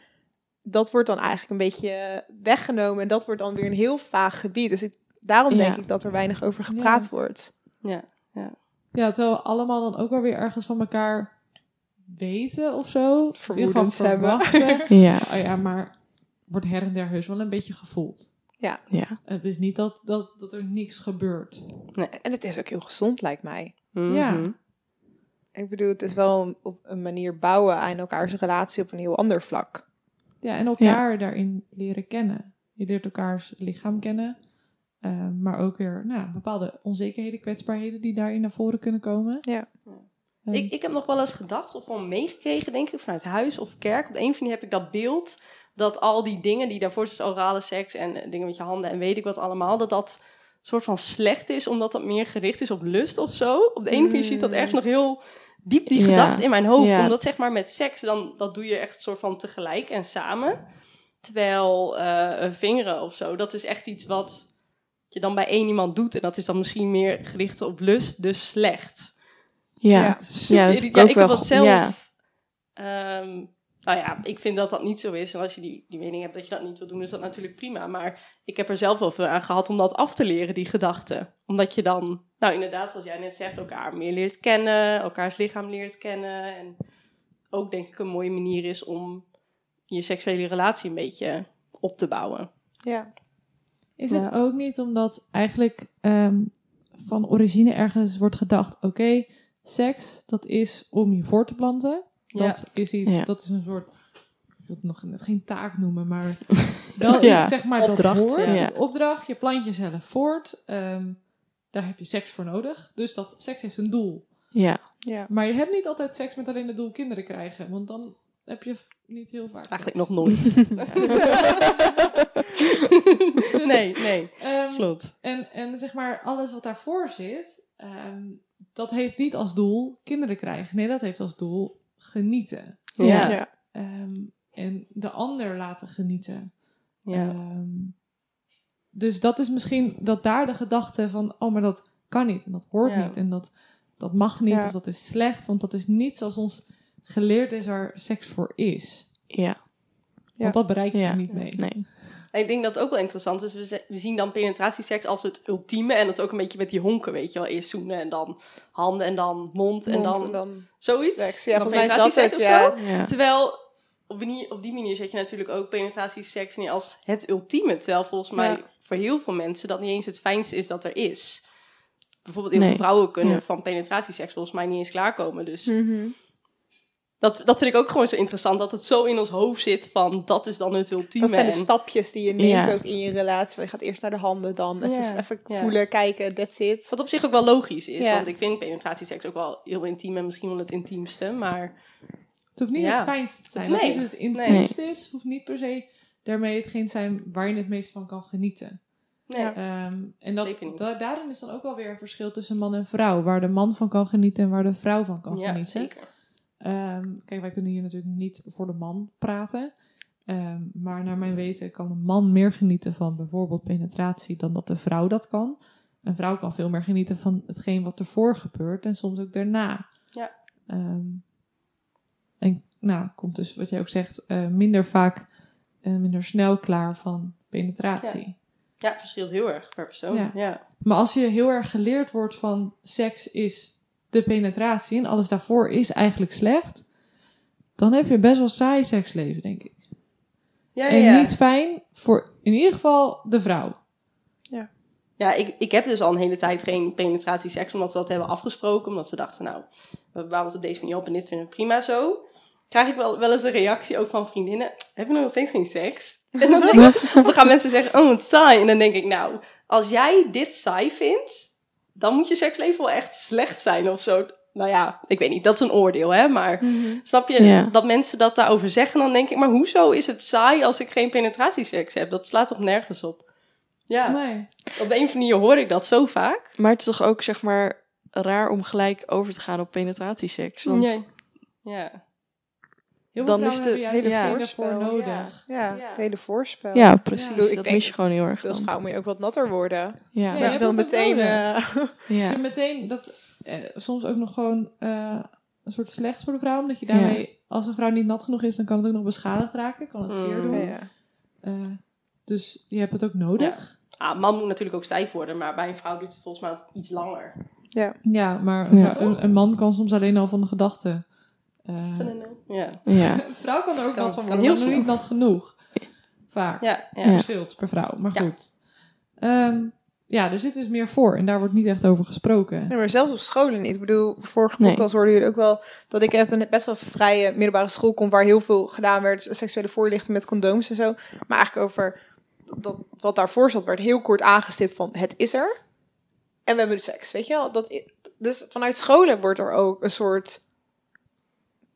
Speaker 6: dat wordt dan eigenlijk een beetje weggenomen. En dat wordt dan weer een heel vaag gebied. Dus ik, daarom
Speaker 5: Ja.
Speaker 6: denk ik dat er weinig over gepraat
Speaker 3: Ja.
Speaker 6: wordt.
Speaker 4: Ja.
Speaker 3: Ja, terwijl we allemaal dan ook wel weer ergens van elkaar weten of zo. In ieder geval
Speaker 6: Vermoedens hebben.
Speaker 3: verwachten.
Speaker 5: Ja.
Speaker 3: Oh ja, maar wordt her en der heus wel een beetje gevoeld.
Speaker 5: Ja.
Speaker 3: Het is niet dat, dat, dat er niks gebeurt.
Speaker 6: En het is ook heel gezond, lijkt mij.
Speaker 3: Ja.
Speaker 4: Mhm.
Speaker 6: Ik bedoel, het is wel een- op een manier bouwen aan elkaars relatie op een heel ander vlak.
Speaker 3: Ja, en elkaar daarin leren kennen. Je leert elkaars lichaam kennen. eh, maar ook weer nou, bepaalde onzekerheden, kwetsbaarheden die daarin naar voren kunnen komen.
Speaker 6: Ja.
Speaker 4: Ik, ik heb nog wel eens gedacht, of wel meegekregen, denk ik, vanuit huis of kerk. Op de een of andere heb ik dat beeld dat al die dingen die daarvoor zijn, orale seks en eh, dingen met je handen en weet ik wat allemaal, dat dat soort van slecht is, omdat dat meer gericht is op lust of zo. Op de een of andere manier zit dat ergens nog heel diep, die
Speaker 5: Ja.
Speaker 4: gedachte in mijn hoofd.
Speaker 5: Ja.
Speaker 4: Omdat zeg maar met seks, dan, dat doe je echt soort van tegelijk en samen. Terwijl eh, vingeren of zo, dat is echt iets wat je dan bij één iemand doet. En dat is dan misschien meer gericht op lust, dus slecht.
Speaker 5: Ja.
Speaker 6: Ja.
Speaker 5: Ja, dat ik
Speaker 4: ik heb
Speaker 5: ook wel
Speaker 4: dat zelf.
Speaker 5: ja.
Speaker 4: ehm, nou ja, ik vind dat dat niet zo is. En als je die, die mening hebt dat je dat niet wil doen, is dat natuurlijk prima. Maar ik heb er zelf wel veel aan gehad om dat af te leren, die gedachten. Omdat je dan, nou inderdaad, zoals jij net zegt, elkaar meer leert kennen, elkaars lichaam leert kennen. En ook denk ik een mooie manier is om je seksuele relatie een beetje op te bouwen.
Speaker 6: Ja.
Speaker 3: Is
Speaker 5: Ja.
Speaker 3: het ook niet omdat eigenlijk ehm, van origine ergens wordt gedacht: oké, seks, dat is om je voor te planten. Dat is iets,
Speaker 5: Ja.
Speaker 3: dat is een soort. Ik wil het nog net geen taak noemen, maar wel
Speaker 5: Ja.
Speaker 3: iets zeg maar
Speaker 4: Opdracht,
Speaker 3: dat hoort. opdracht, je plant jezelf voort. ehm, daar heb je seks voor nodig. Dus dat seks heeft een doel.
Speaker 5: Ja.
Speaker 6: Ja.
Speaker 3: Maar je hebt niet altijd seks met alleen het doel kinderen krijgen. Want dan heb je niet heel vaak.
Speaker 4: Eigenlijk
Speaker 3: seks.
Speaker 4: nog nooit. nee, nee,
Speaker 3: Ehm,
Speaker 4: klopt.
Speaker 3: En, en zeg maar, alles wat daarvoor zit, ehm, dat heeft niet als doel kinderen krijgen. Nee, dat heeft als doel genieten.
Speaker 5: Ja.
Speaker 6: Ja.
Speaker 3: Ehm, en de ander laten genieten.
Speaker 4: Ja.
Speaker 3: Ehm, dus dat is misschien dat daar de gedachte van, oh, maar dat kan niet en dat hoort
Speaker 4: Ja.
Speaker 3: niet en dat, dat mag niet
Speaker 6: Ja.
Speaker 3: of dat is slecht, want dat is niet zoals ons geleerd is waar seks voor is.
Speaker 5: Ja.
Speaker 3: Want dat bereik je
Speaker 5: Ja.
Speaker 3: er niet mee.
Speaker 5: Nee.
Speaker 4: En ik denk dat het ook wel interessant is. We, zien dan penetratieseks als het ultieme. En dat ook een beetje met die honken, weet je wel. Eerst zoenen en dan handen en dan mond, en, dan zoiets.
Speaker 6: seks. Ja,
Speaker 4: dan
Speaker 6: volgens mij is dat het, ja.
Speaker 4: Terwijl op die, op die manier zet je natuurlijk ook penetratieseks neer als het ultieme. Terwijl volgens mij
Speaker 6: Ja.
Speaker 4: voor heel veel mensen dat niet eens het fijnste is dat er is. bijvoorbeeld heel veel vrouwen kunnen
Speaker 5: Ja.
Speaker 4: van penetratieseks volgens mij niet eens klaarkomen. Dus
Speaker 6: Mhm.
Speaker 4: Dat, dat vind ik ook gewoon zo interessant, dat het zo in ons hoofd zit van dat is dan het ultieme.
Speaker 6: Dat zijn de stapjes die je neemt
Speaker 5: Ja.
Speaker 6: ook in je relatie. Je gaat eerst naar de handen, dan even,
Speaker 4: Ja,
Speaker 6: even
Speaker 4: ja.
Speaker 6: voelen, kijken, that's it.
Speaker 4: Wat op zich ook wel logisch is,
Speaker 6: Ja.
Speaker 4: want ik vind penetratieseks ook wel heel intiem en misschien wel het intiemste, maar
Speaker 3: Het hoeft niet
Speaker 4: Ja.
Speaker 3: het fijnste te zijn.
Speaker 4: Nee.
Speaker 3: Dat het intiemste is, hoeft niet per se daarmee hetgeen te zijn waar je het meest van kan genieten.
Speaker 4: nee.
Speaker 6: Ja.
Speaker 3: Ehm, en dat, da- daarin is dan ook wel weer een verschil tussen man en vrouw. Waar de man van kan genieten en waar de vrouw van kan
Speaker 4: ja,
Speaker 3: genieten.
Speaker 4: zeker.
Speaker 3: Ehm, kijk, wij kunnen hier natuurlijk niet voor de man praten. Ehm, maar naar mijn weten kan een man meer genieten van bijvoorbeeld penetratie dan dat de vrouw dat kan. Een vrouw kan veel meer genieten van hetgeen wat ervoor gebeurt en soms ook daarna.
Speaker 4: Ja.
Speaker 3: Ehm, en nou, komt dus wat jij ook zegt, eh, minder vaak en minder snel klaar van penetratie.
Speaker 4: Ja, het verschilt heel erg per persoon.
Speaker 3: Ja.
Speaker 4: Ja.
Speaker 3: Maar als je heel erg geleerd wordt van seks is de penetratie en alles daarvoor is eigenlijk slecht, dan heb je best wel saai seksleven, denk ik.
Speaker 4: Ja,
Speaker 3: en
Speaker 4: ja.
Speaker 3: niet fijn voor in ieder geval de vrouw.
Speaker 4: Ja, ik, ik heb dus al een hele tijd geen penetratieseks, omdat ze dat hebben afgesproken. Omdat ze dachten, nou, we bouwen het op deze manier op en dit vinden we prima zo. Krijg ik wel, wel eens een reactie ook van vriendinnen. Heb je nog steeds geen seks? En dan, denk ik, of dan gaan mensen zeggen, oh, wat saai. En dan denk ik, nou, als jij dit saai vindt, dan moet je seksleven wel echt slecht zijn of zo. Nou ja, ik weet niet, dat is een oordeel, hè. Maar snap je,
Speaker 5: Ja.
Speaker 4: dat mensen dat daarover zeggen, dan denk ik, maar hoezo is het saai als ik geen penetratieseks heb? Dat slaat toch nergens op? Ja.
Speaker 3: Nee.
Speaker 4: Op de een of andere manier hoor ik dat zo vaak.
Speaker 5: Maar het is toch ook, zeg maar, raar om gelijk over te gaan op penetratieseks. Want
Speaker 4: Nee. Ja.
Speaker 3: Heel
Speaker 5: Dan is de hele
Speaker 6: ja.
Speaker 3: nodig.
Speaker 6: Ja,
Speaker 4: Ja.
Speaker 6: het hele voorspel.
Speaker 5: ja, precies.
Speaker 3: Ja.
Speaker 6: Ik
Speaker 5: dat
Speaker 6: denk-
Speaker 5: mis je gewoon heel erg.
Speaker 6: Als vrouw moet je ook wat natter worden.
Speaker 5: Ja,
Speaker 3: Ja,
Speaker 6: dat
Speaker 3: je
Speaker 6: je dan meteen...
Speaker 3: Dus
Speaker 5: ja.
Speaker 3: je meteen dat eh, soms ook nog gewoon eh, een soort slecht voor de vrouw, omdat je daarmee, als een vrouw niet nat genoeg is, dan kan het ook nog beschadigd raken, kan het zeer
Speaker 4: Mm.
Speaker 3: doen.
Speaker 6: ja.
Speaker 3: Eh, dus je hebt het ook nodig.
Speaker 4: Ah, een man moet natuurlijk ook stijf worden, maar bij een vrouw duurt het volgens mij iets langer.
Speaker 3: Ja, maar een,
Speaker 5: Ja.
Speaker 3: vrouw- een, een man kan soms alleen al van de gedachte. Eh,
Speaker 4: Ja,
Speaker 5: ja.
Speaker 3: een vrouw kan er ook
Speaker 4: Kan-
Speaker 3: nat van worden,
Speaker 4: heel
Speaker 3: maar nog niet nat genoeg. Vaak.
Speaker 4: ja, ja.
Speaker 3: Verschilt per vrouw, maar
Speaker 4: Ja.
Speaker 3: goed. Ehm, ja, er zit dus meer voor en daar wordt niet echt over gesproken.
Speaker 6: Nee, maar zelfs op scholen niet. Ik bedoel, vorige
Speaker 5: Nee.
Speaker 6: podcast hoorden jullie ook wel dat ik uit een best wel vrije middelbare school kom waar heel veel gedaan werd, seksuele voorlichting met condooms en zo. Maar eigenlijk over dat, wat daarvoor zat, werd heel kort aangestipt van het is er. En we hebben seks, weet je wel? Dat, dus vanuit scholen wordt er ook een soort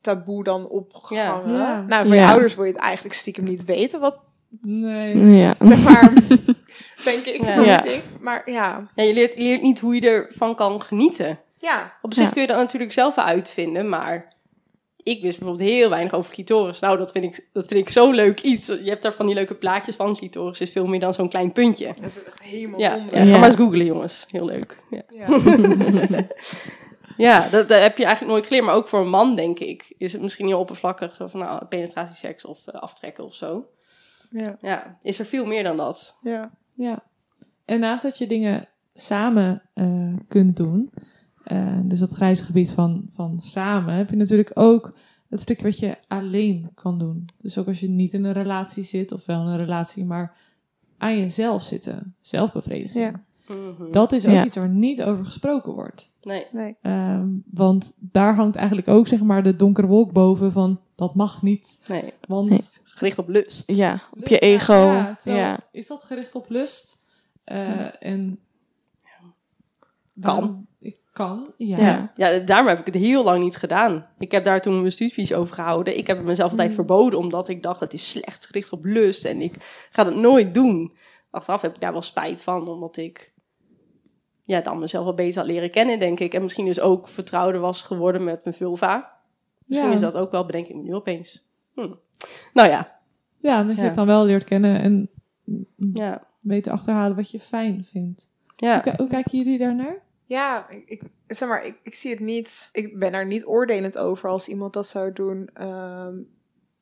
Speaker 6: taboe dan opgehangen.
Speaker 3: Ja. Ja.
Speaker 6: Nou, van je
Speaker 5: Ja.
Speaker 6: ouders wil je het eigenlijk stiekem niet weten, wat
Speaker 3: Nee.
Speaker 5: ja.
Speaker 6: zeg maar, denk ik,
Speaker 4: Ja.
Speaker 6: ik. Maar ja,
Speaker 4: Ja, je, leert, je leert niet hoe je ervan kan genieten.
Speaker 6: ja.
Speaker 4: Op zich
Speaker 5: Ja.
Speaker 4: kun je dat natuurlijk zelf uitvinden, maar ik wist bijvoorbeeld heel weinig over clitoris. Nou, dat vind ik, dat vind ik zo leuk iets. Je hebt daar van die leuke plaatjes van. Clitoris is veel meer dan zo'n klein puntje.
Speaker 6: Dat is echt helemaal
Speaker 4: Ja,
Speaker 6: onder.
Speaker 4: ja, ga maar eens googlen, jongens. Heel leuk. Ja,
Speaker 6: Ja.
Speaker 4: dat, dat heb je eigenlijk nooit geleerd. Maar ook voor een man, denk ik, is het misschien heel oppervlakkig. Zo van, nou, penetratieseks of eh, aftrekken of zo.
Speaker 6: Ja.
Speaker 4: Ja, is er veel meer dan dat.
Speaker 6: ja.
Speaker 3: Ja. En naast dat je dingen samen eh, kunt doen, eh, dus dat grijze gebied van, van samen, heb je natuurlijk ook het stukje wat je alleen kan doen. Dus ook als je niet in een relatie zit, of wel in een relatie, maar aan jezelf zitten, zelfbevrediging.
Speaker 6: Ja.
Speaker 4: Mhm.
Speaker 3: Dat is ook
Speaker 5: Ja.
Speaker 3: iets waar niet over gesproken wordt.
Speaker 4: Nee.
Speaker 6: Nee.
Speaker 3: Ehm, want daar hangt eigenlijk ook zeg maar de donkere wolk boven van dat mag niet.
Speaker 4: nee,
Speaker 3: Want
Speaker 5: Nee.
Speaker 4: gericht op lust.
Speaker 5: ja, op
Speaker 3: lust,
Speaker 5: je ego.
Speaker 3: Ja, Is dat gericht op lust? Eh, En waarom- Ik kan, ja.
Speaker 4: Ja. ja, daarom heb ik het heel lang niet gedaan. Ik heb daar toen een bestuurspeech over gehouden. Ik heb het mezelf altijd verboden, omdat ik dacht, het is slecht gericht op lust. En ik ga dat nooit doen. Achteraf heb ik daar wel spijt van, omdat ik ja, dan mezelf wel beter had leren kennen, denk ik. En misschien dus ook vertrouwder was geworden met mijn vulva. Misschien
Speaker 3: Ja.
Speaker 4: is dat ook wel, bedenk ik me nu opeens. Hm. Nou ja,
Speaker 3: Ja, omdat je
Speaker 4: Ja.
Speaker 3: het dan wel leert kennen en
Speaker 4: ja,
Speaker 3: te achterhalen wat je fijn vindt. Hoe,
Speaker 4: ja.
Speaker 3: hoe kijken jullie daarnaar?
Speaker 6: Ja, ik, ik, zeg maar, ik, ik zie het niet. Ik ben daar niet oordelend over als iemand dat zou doen. Ehm,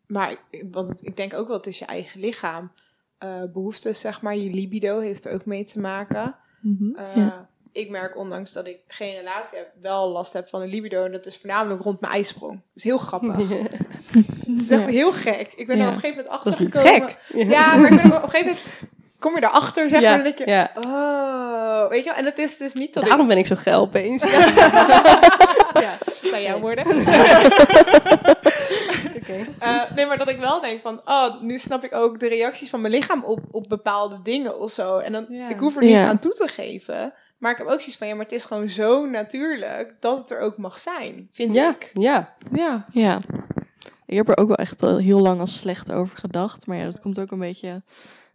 Speaker 6: maar ik, want het- ik denk ook wel, het is je eigen lichaam. Eh behoeftes, zeg maar, je libido heeft er ook mee te maken.
Speaker 3: Mhm.
Speaker 6: Eh,
Speaker 5: Ja.
Speaker 6: Ik merk, ondanks dat ik geen relatie heb, wel last heb van een libido. En dat is voornamelijk rond mijn ijsprong. Dat is heel grappig. Het is echt heel gek. Ik ben
Speaker 5: Ja.
Speaker 6: er op een gegeven moment
Speaker 4: Dat
Speaker 6: achter gekomen.
Speaker 4: gek.
Speaker 6: Ja, maar ik ben op een gegeven moment... Kom je erachter, zeg
Speaker 4: Ja,
Speaker 6: maar, denk je...
Speaker 4: ja.
Speaker 6: Oh, weet je wel? En het is dus niet dat
Speaker 4: Daarom ben ik zo geil opeens.
Speaker 6: ja, dat zijn jouw woorden. Eh, nee, maar dat ik wel denk van, oh, nu snap ik ook de reacties van mijn lichaam op, op bepaalde dingen of zo. En dan, ik hoef er niet aan toe te geven. Maar ik heb ook zoiets van, ja, maar het is gewoon zo natuurlijk dat het er ook mag zijn, vind
Speaker 4: Ja,
Speaker 6: ik.
Speaker 3: Ja,
Speaker 4: ja.
Speaker 5: Ja. Ik heb er ook wel echt al heel lang als slecht over gedacht. Maar ja, dat komt ook een beetje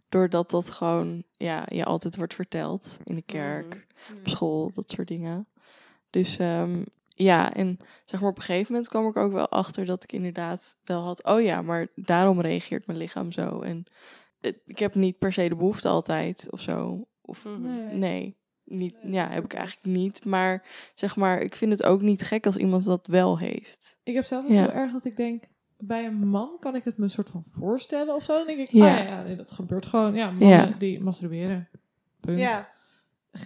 Speaker 5: doordat dat gewoon ja, je altijd wordt verteld. In de kerk, op school, dat soort dingen. Dus ehm, ja, en zeg maar op een gegeven moment kwam ik ook wel achter dat ik inderdaad wel had... Oh ja, maar daarom reageert mijn lichaam zo. En het- ik heb niet per se de behoefte altijd of zo. Of
Speaker 4: Mhm.
Speaker 3: nee.
Speaker 5: nee, niet,
Speaker 3: Nee,
Speaker 5: ja, heb ik eigenlijk niet. Maar zeg maar, ik vind het ook niet gek als iemand dat wel heeft.
Speaker 3: Ik heb zelf ook
Speaker 5: Ja.
Speaker 3: heel erg dat ik denk, bij een man kan ik het me een soort van voorstellen of zo. Dan denk ik,
Speaker 5: Ja.
Speaker 3: ah ja, ja, nee, dat gebeurt gewoon. Ja, mannen
Speaker 5: Ja.
Speaker 3: die masturberen. Punt.
Speaker 6: Ja,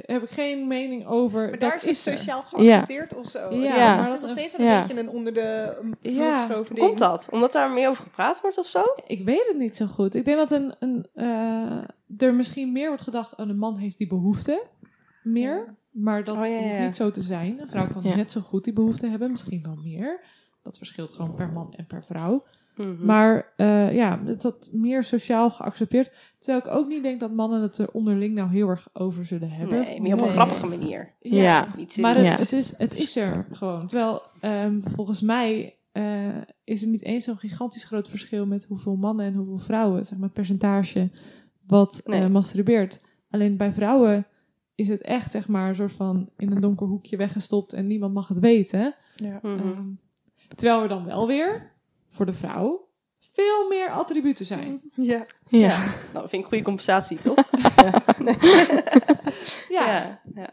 Speaker 3: Heb ik geen mening over.
Speaker 6: maar
Speaker 3: dat
Speaker 6: daar is het
Speaker 3: er.
Speaker 6: sociaal geaccepteerd of zo.
Speaker 3: Ja,
Speaker 5: Ja.
Speaker 6: maar dat is nog steeds een
Speaker 5: ja.
Speaker 6: beetje een onder de um,
Speaker 3: Ja.
Speaker 4: Hoe
Speaker 6: ding.
Speaker 4: komt dat? Omdat daar meer over gepraat wordt of zo?
Speaker 3: Ik weet het niet zo goed. Ik denk dat een, een, eh, er misschien meer wordt gedacht, oh, een man heeft die behoefte meer. Maar dat
Speaker 4: Oh, ja, ja,
Speaker 3: hoeft niet zo te zijn. Een vrouw kan
Speaker 5: Ja.
Speaker 3: net zo goed die behoefte hebben, misschien wel meer. Dat verschilt gewoon per man en per vrouw.
Speaker 4: Mhm.
Speaker 3: Maar eh, ja, dat dat meer sociaal geaccepteerd. Terwijl ik ook niet denk dat mannen het er onderling nou heel erg over zullen hebben.
Speaker 4: Nee, maar op een
Speaker 3: Nee.
Speaker 4: grappige manier.
Speaker 5: Ja.
Speaker 4: Niet
Speaker 3: Maar het,
Speaker 5: Ja.
Speaker 3: het, is, het is er gewoon. Terwijl ehm, volgens mij eh, is er niet eens zo'n gigantisch groot verschil met hoeveel mannen en hoeveel vrouwen, zeg maar het percentage wat
Speaker 4: Nee.
Speaker 3: eh, masturbeert. Alleen bij vrouwen is het echt zeg maar een soort van in een donker hoekje weggestopt en niemand mag het weten.
Speaker 6: Ja.
Speaker 4: Mhm.
Speaker 3: Ehm, terwijl er dan wel weer voor de vrouw veel meer attributen zijn.
Speaker 6: Ja.
Speaker 5: Ja.
Speaker 4: Nou, dat vind ik goede compensatie, toch?
Speaker 3: Ja,
Speaker 4: ja. ja.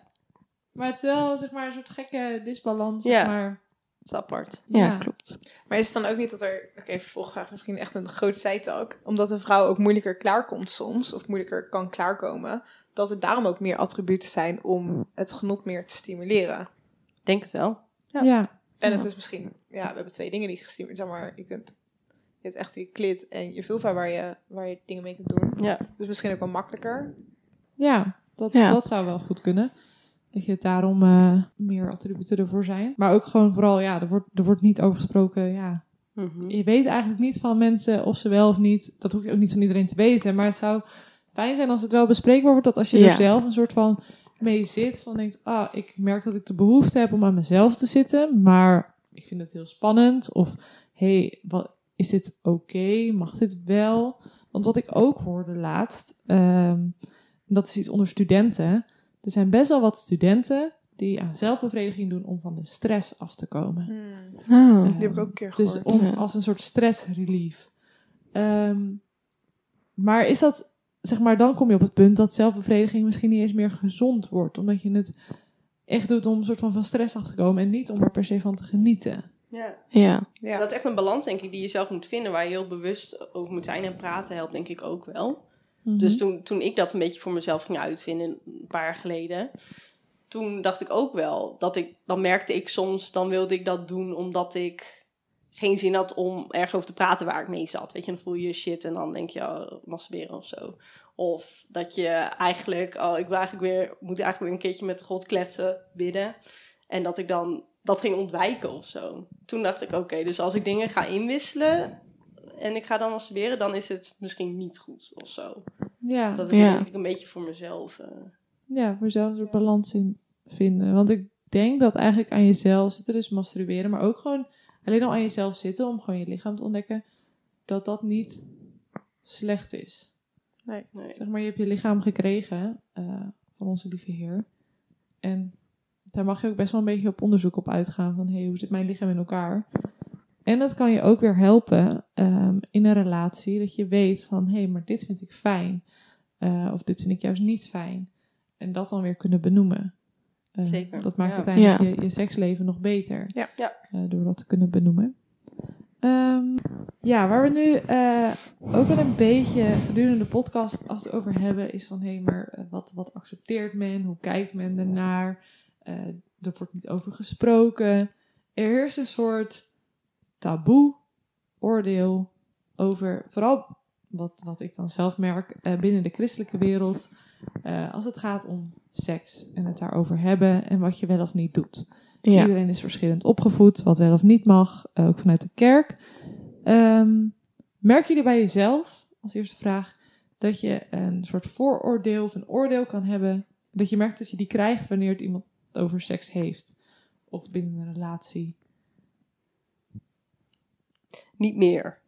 Speaker 3: maar het is wel zeg maar een soort gekke disbalans.
Speaker 4: Ja.
Speaker 3: Zeg maar.
Speaker 4: Dat is apart.
Speaker 5: Ja,
Speaker 3: Ja.
Speaker 5: klopt.
Speaker 6: Maar is het dan ook niet dat er, oké, vervolgvraag misschien echt een groot zijtak, omdat een vrouw ook moeilijker klaarkomt soms, of moeilijker kan klaarkomen, dat er daarom ook meer attributen zijn om het genot meer te stimuleren.
Speaker 4: Denk het wel.
Speaker 3: Ja.
Speaker 6: En
Speaker 5: Ja.
Speaker 6: het is misschien, ja, we hebben twee dingen die gestimuleerd, zeg maar, je kunt, je hebt echt die klit en je vulva waar je, waar je dingen mee kunt doen.
Speaker 4: Ja.
Speaker 6: Dus misschien ook wel makkelijker.
Speaker 3: Ja, dat,
Speaker 5: Ja.
Speaker 3: dat zou wel goed kunnen. Dat je daarom eh, meer attributen ervoor zijn. Maar ook gewoon vooral, ja, er wordt, er wordt niet over gesproken. Ja.
Speaker 4: Mhm.
Speaker 3: Je weet eigenlijk niet van mensen of ze wel of niet. Dat hoef je ook niet van iedereen te weten. Maar het zou fijn zijn als het wel bespreekbaar wordt. Dat als je
Speaker 5: Ja.
Speaker 3: er zelf een soort van mee zit. Van denkt, ah, ik merk dat ik de behoefte heb om aan mezelf te zitten. Maar ik vind het heel spannend. Of, hey, wat, is dit oké? Mag dit wel? Want wat ik ook hoorde laatst, ehm, dat is iets onder studenten. Er zijn best wel wat studenten die aan zelfbevrediging doen om van de stress af te komen.
Speaker 5: Oh.
Speaker 6: Die heb ik ook een keer gehoord.
Speaker 3: Dus om,
Speaker 5: Ja.
Speaker 3: als een soort stressrelief. Ehm, maar is dat, zeg maar, dan kom je op het punt dat zelfbevrediging misschien niet eens meer gezond wordt. Omdat je het echt doet om een soort van van stress af te komen en niet om er per se van te genieten.
Speaker 4: Ja.
Speaker 5: Ja.
Speaker 6: Ja.
Speaker 4: Dat is echt een balans, denk ik, die je zelf moet vinden, waar je heel bewust over moet zijn. En praten helpt, denk ik ook wel.
Speaker 3: Mhm.
Speaker 4: Dus toen, toen ik dat een beetje voor mezelf ging uitvinden, een paar jaar geleden, toen dacht ik ook wel dat ik, dan merkte ik soms, dan wilde ik dat doen omdat ik geen zin had om ergens over te praten waar ik mee zat. Weet je, dan voel je je shit en dan denk je, oh, masturberen of zo. Of dat je eigenlijk, oh, ik wil eigenlijk weer, moet eigenlijk weer een keertje met God kletsen, bidden. En dat ik dan dat ging ontwijken of zo. Toen dacht ik, oké, dus als ik dingen ga inwisselen en ik ga dan masturberen, dan is het misschien niet goed of zo.
Speaker 3: ja.
Speaker 4: Dat ik
Speaker 5: Ja.
Speaker 4: een beetje voor mezelf. eh,
Speaker 3: Ja, voor jezelf een soort balans in vinden. Want ik denk dat eigenlijk aan jezelf zitten, dus masturberen, maar ook gewoon alleen al aan jezelf zitten om gewoon je lichaam te ontdekken, dat dat niet slecht is.
Speaker 4: nee.
Speaker 3: Zeg maar, je hebt je lichaam gekregen eh, van onze lieve Heer. En daar mag je ook best wel een beetje op onderzoek op uitgaan van, hey, hoe zit mijn lichaam in elkaar? En dat kan je ook weer helpen ehm, in een relatie, dat je weet van, hé, hey, maar dit vind ik fijn. Eh, of dit vind ik juist niet fijn. En dat dan weer kunnen benoemen. Eh,
Speaker 4: Zeker,
Speaker 3: Dat maakt
Speaker 4: ja.
Speaker 3: uiteindelijk je, je seksleven nog beter.
Speaker 6: Ja.
Speaker 4: Ja.
Speaker 3: Eh, door dat te kunnen benoemen. Ehm, ja, waar we nu eh, ook wel een beetje gedurende de podcast af over hebben, is van hé, hey, maar wat, wat accepteert men? Hoe kijkt men ernaar? Eh er wordt niet over gesproken. Er heerst een soort taboe, oordeel over, vooral wat, wat ik dan zelf merk, eh, binnen de christelijke wereld, eh, als het gaat om seks en het daarover hebben en wat je wel of niet doet.
Speaker 5: Ja.
Speaker 3: Iedereen is verschillend opgevoed, wat wel of niet mag, eh, ook vanuit de kerk. Ehm merken jullie bij jezelf, als eerste vraag, dat je een soort vooroordeel of een oordeel kan hebben, dat je merkt dat je die krijgt wanneer het iemand over seks heeft? Of binnen een relatie?
Speaker 4: Niet meer.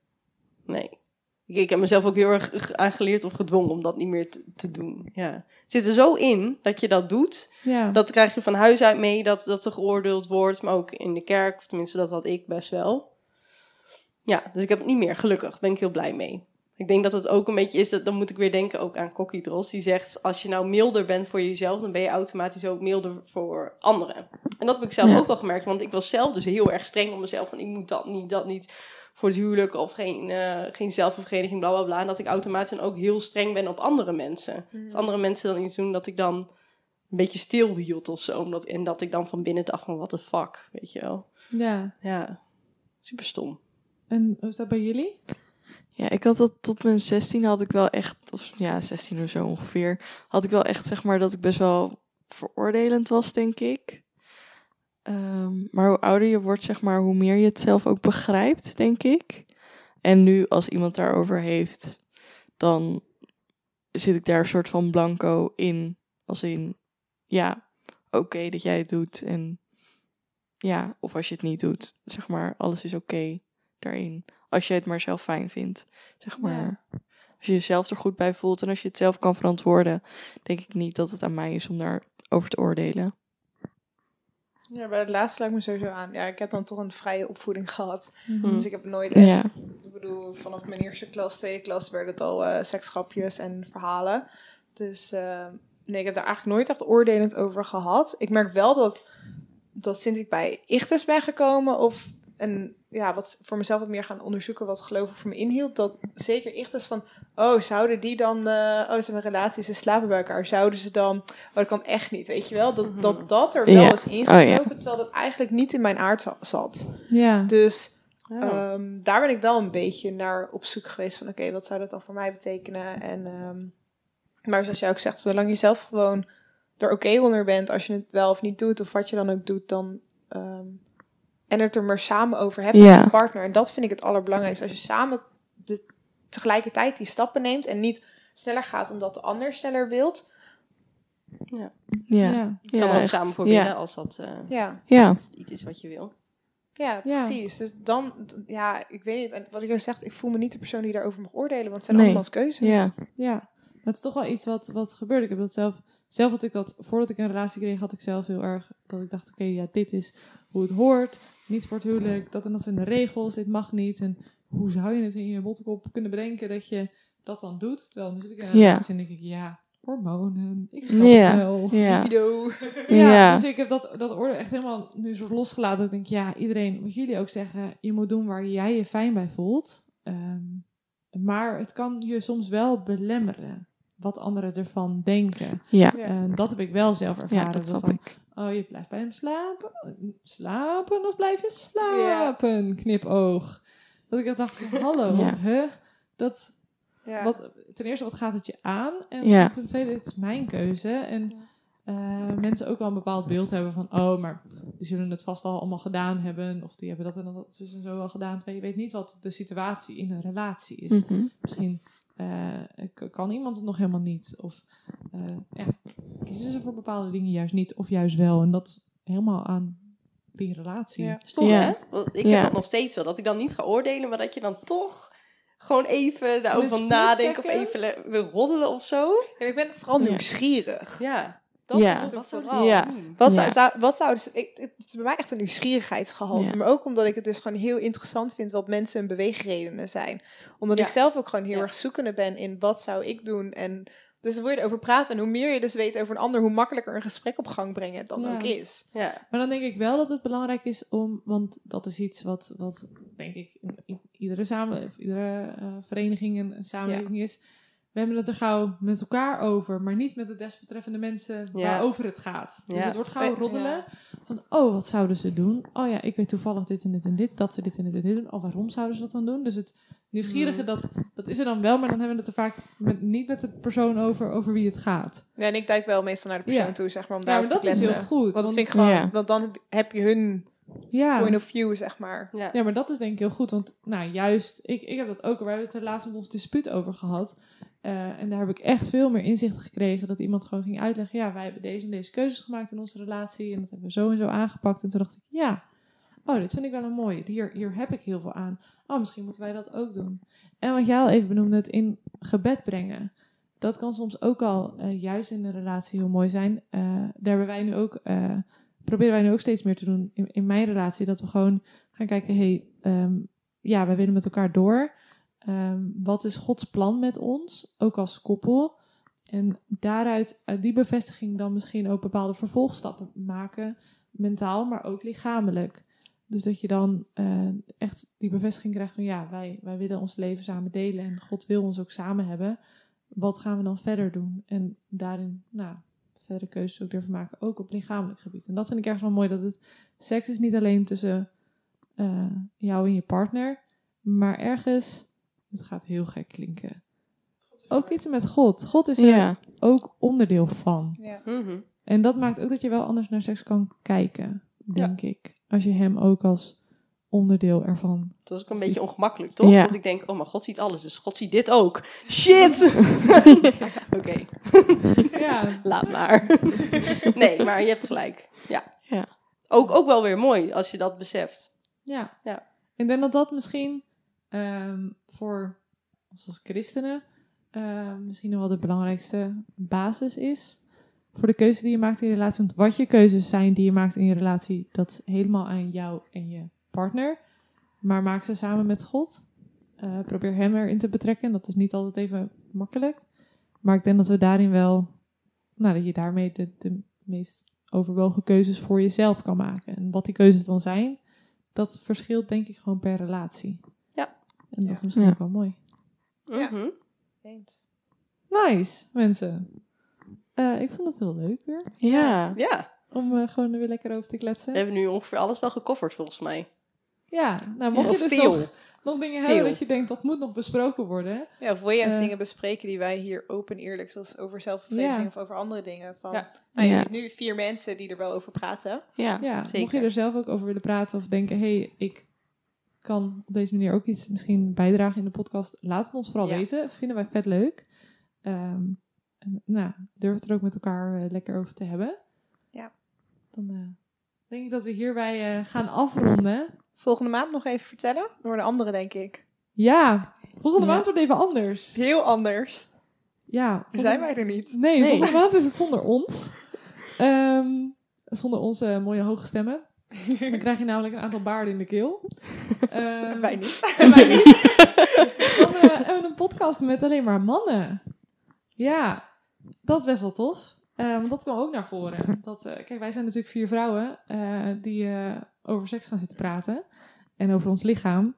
Speaker 4: Nee. Ik, ik heb mezelf ook heel erg aangeleerd of gedwongen om dat niet meer te, te doen. Ja. Het zit er zo in dat je dat doet.
Speaker 3: Ja.
Speaker 4: Dat krijg je van huis uit mee, dat, dat er geoordeeld wordt. Maar ook in de kerk, of tenminste dat had ik best wel. Ja, dus ik heb het niet meer, gelukkig. Ben ik heel blij mee. Ik denk dat het ook een beetje is, dat, dan moet ik weer denken ook aan Kokkie Dros. Die zegt, als je nou milder bent voor jezelf, dan ben je automatisch ook milder voor anderen. En dat heb ik zelf
Speaker 5: Ja.
Speaker 4: ook wel gemerkt, want ik was zelf dus heel erg streng op mezelf. Van ik moet dat niet, dat niet voor het huwelijk of geen, eh, geen bla bla bla. En dat ik automatisch dan ook heel streng ben op andere mensen. Als andere mensen dan iets doen, dat ik dan een beetje stil hield of zo. Omdat, en dat ik dan van binnen dacht van, what the fuck, weet je wel.
Speaker 3: ja.
Speaker 4: Ja, super stom.
Speaker 3: En hoe is dat bij jullie?
Speaker 5: Ja, ik had dat tot mijn 16 had ik wel echt, of ja, 16 of zo ongeveer, had ik wel echt zeg maar dat ik best wel veroordelend was, denk ik. Ehm, maar hoe ouder je wordt, zeg maar, hoe meer je het zelf ook begrijpt, denk ik. En nu, als iemand daarover heeft, dan zit ik daar een soort van blanco in. Als in, ja, oké dat jij het doet. En ja, of als je het niet doet, zeg maar, alles is oké daarin. Als je het maar zelf fijn vindt, zeg maar. Als je jezelf er goed bij voelt en als je het zelf kan verantwoorden, denk ik niet dat het aan mij is om daarover te oordelen.
Speaker 6: Ja, bij het laatste lijkt me sowieso aan. Ja, ik heb dan toch een vrije opvoeding gehad.
Speaker 3: Mhm.
Speaker 6: Dus ik heb nooit echt
Speaker 5: Ja,
Speaker 6: Ik bedoel, vanaf mijn eerste klas, tweede klas werden het al eh seksgrapjes en verhalen. Dus eh, nee, ik heb daar eigenlijk nooit echt oordelend over gehad. Ik merk wel dat, dat sinds ik bij Ichtes ben gekomen of en ja, wat voor mezelf wat meer gaan onderzoeken wat geloof ik voor me inhield, dat zeker Ichtes van, oh, zouden die dan, eh, oh, ze hebben een relatie, ze slapen bij elkaar, zouden ze dan, oh, dat kan echt niet, weet je wel, dat dat, dat er wel
Speaker 5: Ja.
Speaker 6: is ingeslopen,
Speaker 5: Oh, ja.
Speaker 6: terwijl dat eigenlijk niet in mijn aard za- zat.
Speaker 3: Ja.
Speaker 6: Dus
Speaker 4: Ja.
Speaker 6: Ehm, daar ben ik wel een beetje naar op zoek geweest van oké, wat zou dat dan voor mij betekenen? En, ehm, maar zoals jij ook zegt, zolang je zelf gewoon er oké onder bent, als je het wel of niet doet, of wat je dan ook doet, dan ehm, en het er maar samen over hebt
Speaker 5: Ja.
Speaker 6: met je partner. En dat vind ik het allerbelangrijkste. Als je samen de, tegelijkertijd die stappen neemt en niet sneller gaat omdat de ander sneller wilt.
Speaker 5: ja,
Speaker 3: Ja.
Speaker 5: ja,
Speaker 4: Je kan er ook
Speaker 5: echt.
Speaker 4: samen voor als dat eh,
Speaker 6: Ja,
Speaker 5: Ja,
Speaker 4: iets is wat je wil.
Speaker 6: ja,
Speaker 3: Ja.
Speaker 6: precies. Dus dan, ja, ik weet niet, wat ik al zeg, ik voel me niet de persoon die daarover mag oordelen, want het zijn
Speaker 5: Nee.
Speaker 6: andermans keuzes.
Speaker 5: ja,
Speaker 3: Ja, maar het is toch wel iets wat, wat gebeurde. Ik heb dat zelf, zelf had ik dat, voordat ik een relatie kreeg, had ik zelf heel erg, dat ik dacht, oké, ja, dit is hoe het hoort. Niet voor het huwelijk, dat en dat zijn de regels, dit mag niet. En hoe zou je het in je bottekop kunnen bedenken dat je dat dan doet? Terwijl nu zit ik in een relatie en denk ik, ja, hormonen, ik snap
Speaker 5: Ja.
Speaker 3: het wel.
Speaker 5: ja,
Speaker 6: Libido.
Speaker 3: Ja,
Speaker 5: Ja.
Speaker 3: dus ik heb dat, dat oordeel echt helemaal nu soort losgelaten. Dat ik denk, ja, iedereen, wat jullie ook zeggen, je moet doen waar jij je fijn bij voelt. Ehm, maar het kan je soms wel belemmeren wat anderen ervan denken.
Speaker 5: ja,
Speaker 3: dat heb ik wel zelf ervaren.
Speaker 5: ja, dat snap
Speaker 3: dan,
Speaker 5: ik.
Speaker 3: Oh, je blijft bij hem slapen? Slapen of blijf je slapen? Knipoog. Dat ik dacht, hallo,
Speaker 5: Ja.
Speaker 3: hè? Dat,
Speaker 6: Ja.
Speaker 3: wat, ten eerste, wat gaat het je aan? En
Speaker 5: Ja.
Speaker 3: ten tweede, het is mijn keuze. En eh, mensen ook wel een bepaald beeld hebben van... oh, maar die zullen het vast al allemaal gedaan hebben... of die hebben dat en dat dus en zo al gedaan. Terwijl je weet niet wat de situatie in een relatie is.
Speaker 5: Mhm.
Speaker 3: Misschien kan iemand het nog helemaal niet. Of eh, ja, kiezen ze voor bepaalde dingen juist niet of juist wel. En dat helemaal aan die relatie.
Speaker 6: Ja.
Speaker 4: Stom,
Speaker 5: Ja.
Speaker 4: hè? Want ik
Speaker 5: Ja.
Speaker 4: heb dat nog steeds wel. Dat ik dan niet ga oordelen, maar dat je dan toch gewoon even daarover nadenken of even wil roddelen of zo.
Speaker 6: Ja, ik ben vooral
Speaker 5: Ja.
Speaker 6: nieuwsgierig.
Speaker 4: Ja, dat
Speaker 5: Ja.
Speaker 4: is het wat.
Speaker 5: Ja.
Speaker 4: doen.
Speaker 6: Wat,
Speaker 5: Ja.
Speaker 6: zou, zou, wat zouden ze... Ik, het is bij mij echt een nieuwsgierigheidsgehalte.
Speaker 5: Ja.
Speaker 6: Maar ook omdat ik het dus gewoon heel interessant vind wat mensen hun beweegredenen zijn. Omdat
Speaker 4: Ja.
Speaker 6: ik zelf ook gewoon heel
Speaker 4: Ja.
Speaker 6: erg zoekende ben in wat zou ik doen. En dus dan wil je erover praten. En hoe meer je dus weet over een ander, hoe makkelijker een gesprek op gang brengen dan
Speaker 3: Ja.
Speaker 6: ook is.
Speaker 4: Ja.
Speaker 3: Maar dan denk ik wel dat het belangrijk is om, want dat is iets wat, wat denk ik in, in iedere samen, of iedere eh, vereniging en een samenleving is. We hebben het er gauw met elkaar over, maar niet met de desbetreffende mensen
Speaker 4: Ja.
Speaker 3: waarover het gaat. Dus
Speaker 4: Ja.
Speaker 3: het wordt gauw
Speaker 6: Eh,
Speaker 3: roddelen.
Speaker 6: ja.
Speaker 3: Van, oh, wat zouden ze doen? Oh ja, ik weet toevallig dit en dit en dit, dat ze dit en dit en dit doen. Oh, waarom zouden ze dat dan doen? Dus het nieuwsgierige,
Speaker 4: Hmm.
Speaker 3: dat, dat is er dan wel, maar dan hebben we het er vaak met, niet met de persoon over, over wie het gaat.
Speaker 6: Ja, en ik duik wel meestal naar de persoon
Speaker 3: Ja.
Speaker 6: toe, zeg maar, om
Speaker 3: Ja,
Speaker 6: daarover
Speaker 3: maar
Speaker 6: te
Speaker 3: dat is
Speaker 6: kletsen.
Speaker 3: heel goed.
Speaker 6: Want vind ik gewoon,
Speaker 5: Ja.
Speaker 6: want dan heb je hun
Speaker 3: ja.
Speaker 6: point of view, zeg maar.
Speaker 4: Ja.
Speaker 3: Ja, maar dat is denk ik heel goed. Want nou, juist, ik, ik heb dat ook. We hebben het er laatst met ons dispuut over gehad. Eh, en daar heb ik echt veel meer inzicht gekregen. Dat iemand gewoon ging uitleggen. Ja, wij hebben deze en deze keuzes gemaakt in onze relatie. En dat hebben we zo en zo aangepakt. En toen dacht ik, ja, oh, dit vind ik wel een mooie. Hier, hier heb ik heel veel aan. Oh, misschien moeten wij dat ook doen. En wat jij al even benoemde, het in gebed brengen. Dat kan soms ook al eh, juist in een relatie heel mooi zijn. Eh, daar hebben wij nu ook, eh, proberen wij nu ook steeds meer te doen in, in mijn relatie. Dat we gewoon gaan kijken, hey, ehm, ja, wij willen met elkaar door. Ehm, wat is Gods plan met ons, ook als koppel? En daaruit, uit die bevestiging, dan misschien ook bepaalde vervolgstappen maken, mentaal, maar ook lichamelijk. Dus dat je dan eh, echt die bevestiging krijgt van ja, wij, wij willen ons leven samen delen en God wil ons ook samen hebben. Wat gaan we dan verder doen? En daarin, nou, verdere keuzes ook durven maken, ook op lichamelijk gebied. En dat vind ik ergens wel mooi, dat het seks is niet alleen tussen eh, jou en je partner, maar ergens, het gaat heel gek klinken, ook iets met God. God is er
Speaker 5: Ja.
Speaker 3: ook onderdeel van.
Speaker 6: Ja.
Speaker 4: Mhm.
Speaker 3: En dat maakt ook dat je wel anders naar seks kan kijken, denk ik. Als je hem ook als onderdeel ervan.
Speaker 4: Dat is ook een beetje ongemakkelijk, toch?
Speaker 5: Ja.
Speaker 4: Dat ik denk, oh, maar God ziet alles, dus God ziet dit ook. Shit! Oké,
Speaker 3: Ja,
Speaker 4: laat maar. nee, maar je hebt gelijk. Ja.
Speaker 5: Ja.
Speaker 4: Ook, ook wel weer mooi als je dat beseft.
Speaker 3: ja.
Speaker 4: Ja.
Speaker 3: Ik denk dat dat misschien ehm, voor ons als christenen ehm, misschien nog wel de belangrijkste basis is. Voor de keuzes die je maakt in je relatie. Want wat je keuzes zijn die je maakt in je relatie, dat is helemaal aan jou en je partner. Maar maak ze samen met God. Eh, probeer hem erin te betrekken. Dat is niet altijd even makkelijk. Maar ik denk dat we daarin wel, nou, dat je daarmee de, de meest overwogen keuzes voor jezelf kan maken. En wat die keuzes dan zijn, dat verschilt denk ik gewoon per relatie.
Speaker 4: Ja.
Speaker 3: En dat is misschien
Speaker 5: Ja.
Speaker 3: ook wel mooi.
Speaker 6: Ja.
Speaker 4: Mhm.
Speaker 6: Eens.
Speaker 3: Nice, mensen. Eh, ik vond het heel leuk weer.
Speaker 5: Ja.
Speaker 4: Ja,
Speaker 3: Om eh, gewoon er weer lekker over te kletsen.
Speaker 4: we hebben nu ongeveer alles wel gecoverd volgens mij.
Speaker 3: Ja, nou mocht je dus
Speaker 4: veel.
Speaker 3: nog, nog dingen
Speaker 4: Veel.
Speaker 3: hebben dat je denkt dat moet nog besproken worden.
Speaker 6: Ja, of wil je juist
Speaker 3: Eh.
Speaker 6: dingen bespreken die wij hier open en eerlijk, zoals over zelfbevrediging
Speaker 3: Ja.
Speaker 6: of over andere dingen. Van,
Speaker 4: Ja.
Speaker 6: nou, je
Speaker 5: Ja.
Speaker 6: hebt nu vier mensen die er wel over praten.
Speaker 5: Ja.
Speaker 3: Ja,
Speaker 4: zeker.
Speaker 3: mocht je er zelf ook over willen praten of denken, hé, hey, ik kan op deze manier ook iets misschien bijdragen in de podcast, laat het ons vooral
Speaker 6: Ja.
Speaker 3: weten. Vinden wij vet leuk. Ehm, en, nou, durf het er ook met elkaar eh, lekker over te hebben.
Speaker 6: Ja.
Speaker 3: Dan eh, denk ik dat we hierbij eh, gaan afronden.
Speaker 6: Volgende maand nog even vertellen. Door de andere, denk ik.
Speaker 3: Ja, volgende
Speaker 5: Ja.
Speaker 3: maand wordt even anders.
Speaker 6: Heel anders.
Speaker 3: Ja, volgende-
Speaker 6: zijn wij er niet.
Speaker 3: Nee,
Speaker 5: Nee.
Speaker 3: volgende maand is het zonder ons. Ehm, zonder onze mooie hoge stemmen. Dan krijg je namelijk een aantal baarden in de keel. Ehm,
Speaker 6: Wij niet.
Speaker 3: wij niet. Dan eh, hebben we een podcast met alleen maar mannen. Ja, dat is best wel tof. Eh, want dat kwam ook naar voren. Dat, eh, kijk, wij zijn natuurlijk vier vrouwen eh, die over seks gaan zitten praten. En over ons lichaam.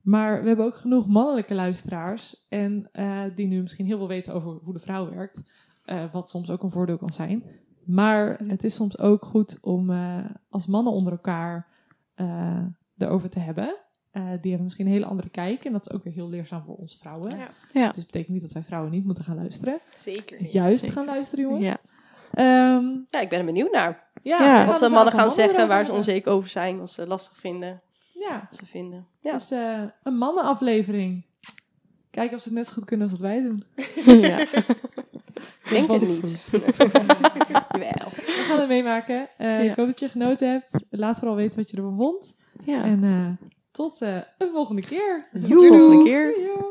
Speaker 3: Maar we hebben ook genoeg mannelijke luisteraars. En eh, die nu misschien heel veel weten over hoe de vrouw werkt. eh, wat soms ook een voordeel kan zijn. Maar het is soms ook goed om eh, als mannen onder elkaar eh, erover te hebben. Eh, die hebben misschien een hele andere kijk. En dat is ook weer heel leerzaam voor ons vrouwen.
Speaker 6: Ja.
Speaker 5: Ja.
Speaker 3: Dus het betekent niet dat wij vrouwen niet moeten gaan luisteren.
Speaker 6: Zeker niet.
Speaker 3: Juist
Speaker 5: zeker.
Speaker 3: gaan luisteren, jongens.
Speaker 5: Ja.
Speaker 3: Ehm,
Speaker 4: Ja, ik ben er benieuwd naar.
Speaker 3: Ja,
Speaker 4: Wat
Speaker 3: dus
Speaker 4: de
Speaker 3: een
Speaker 4: mannen gaan zeggen, waar ze onzeker over zijn, wat ze lastig vinden,
Speaker 3: Ja,
Speaker 4: wat ze vinden. Ja.
Speaker 3: dus eh, een mannenaflevering. Kijken of ze het net zo goed kunnen als dat wij doen.
Speaker 5: ja.
Speaker 4: Denk het niet. Jawel.
Speaker 3: We gaan het meemaken. Eh,
Speaker 5: Ja.
Speaker 3: Ik hoop dat je genoten hebt. Laat vooral weten wat je ervan vond.
Speaker 5: ja.
Speaker 3: En eh, tot eh, een volgende keer.
Speaker 5: Tot de volgende keer.
Speaker 3: Doei, joe.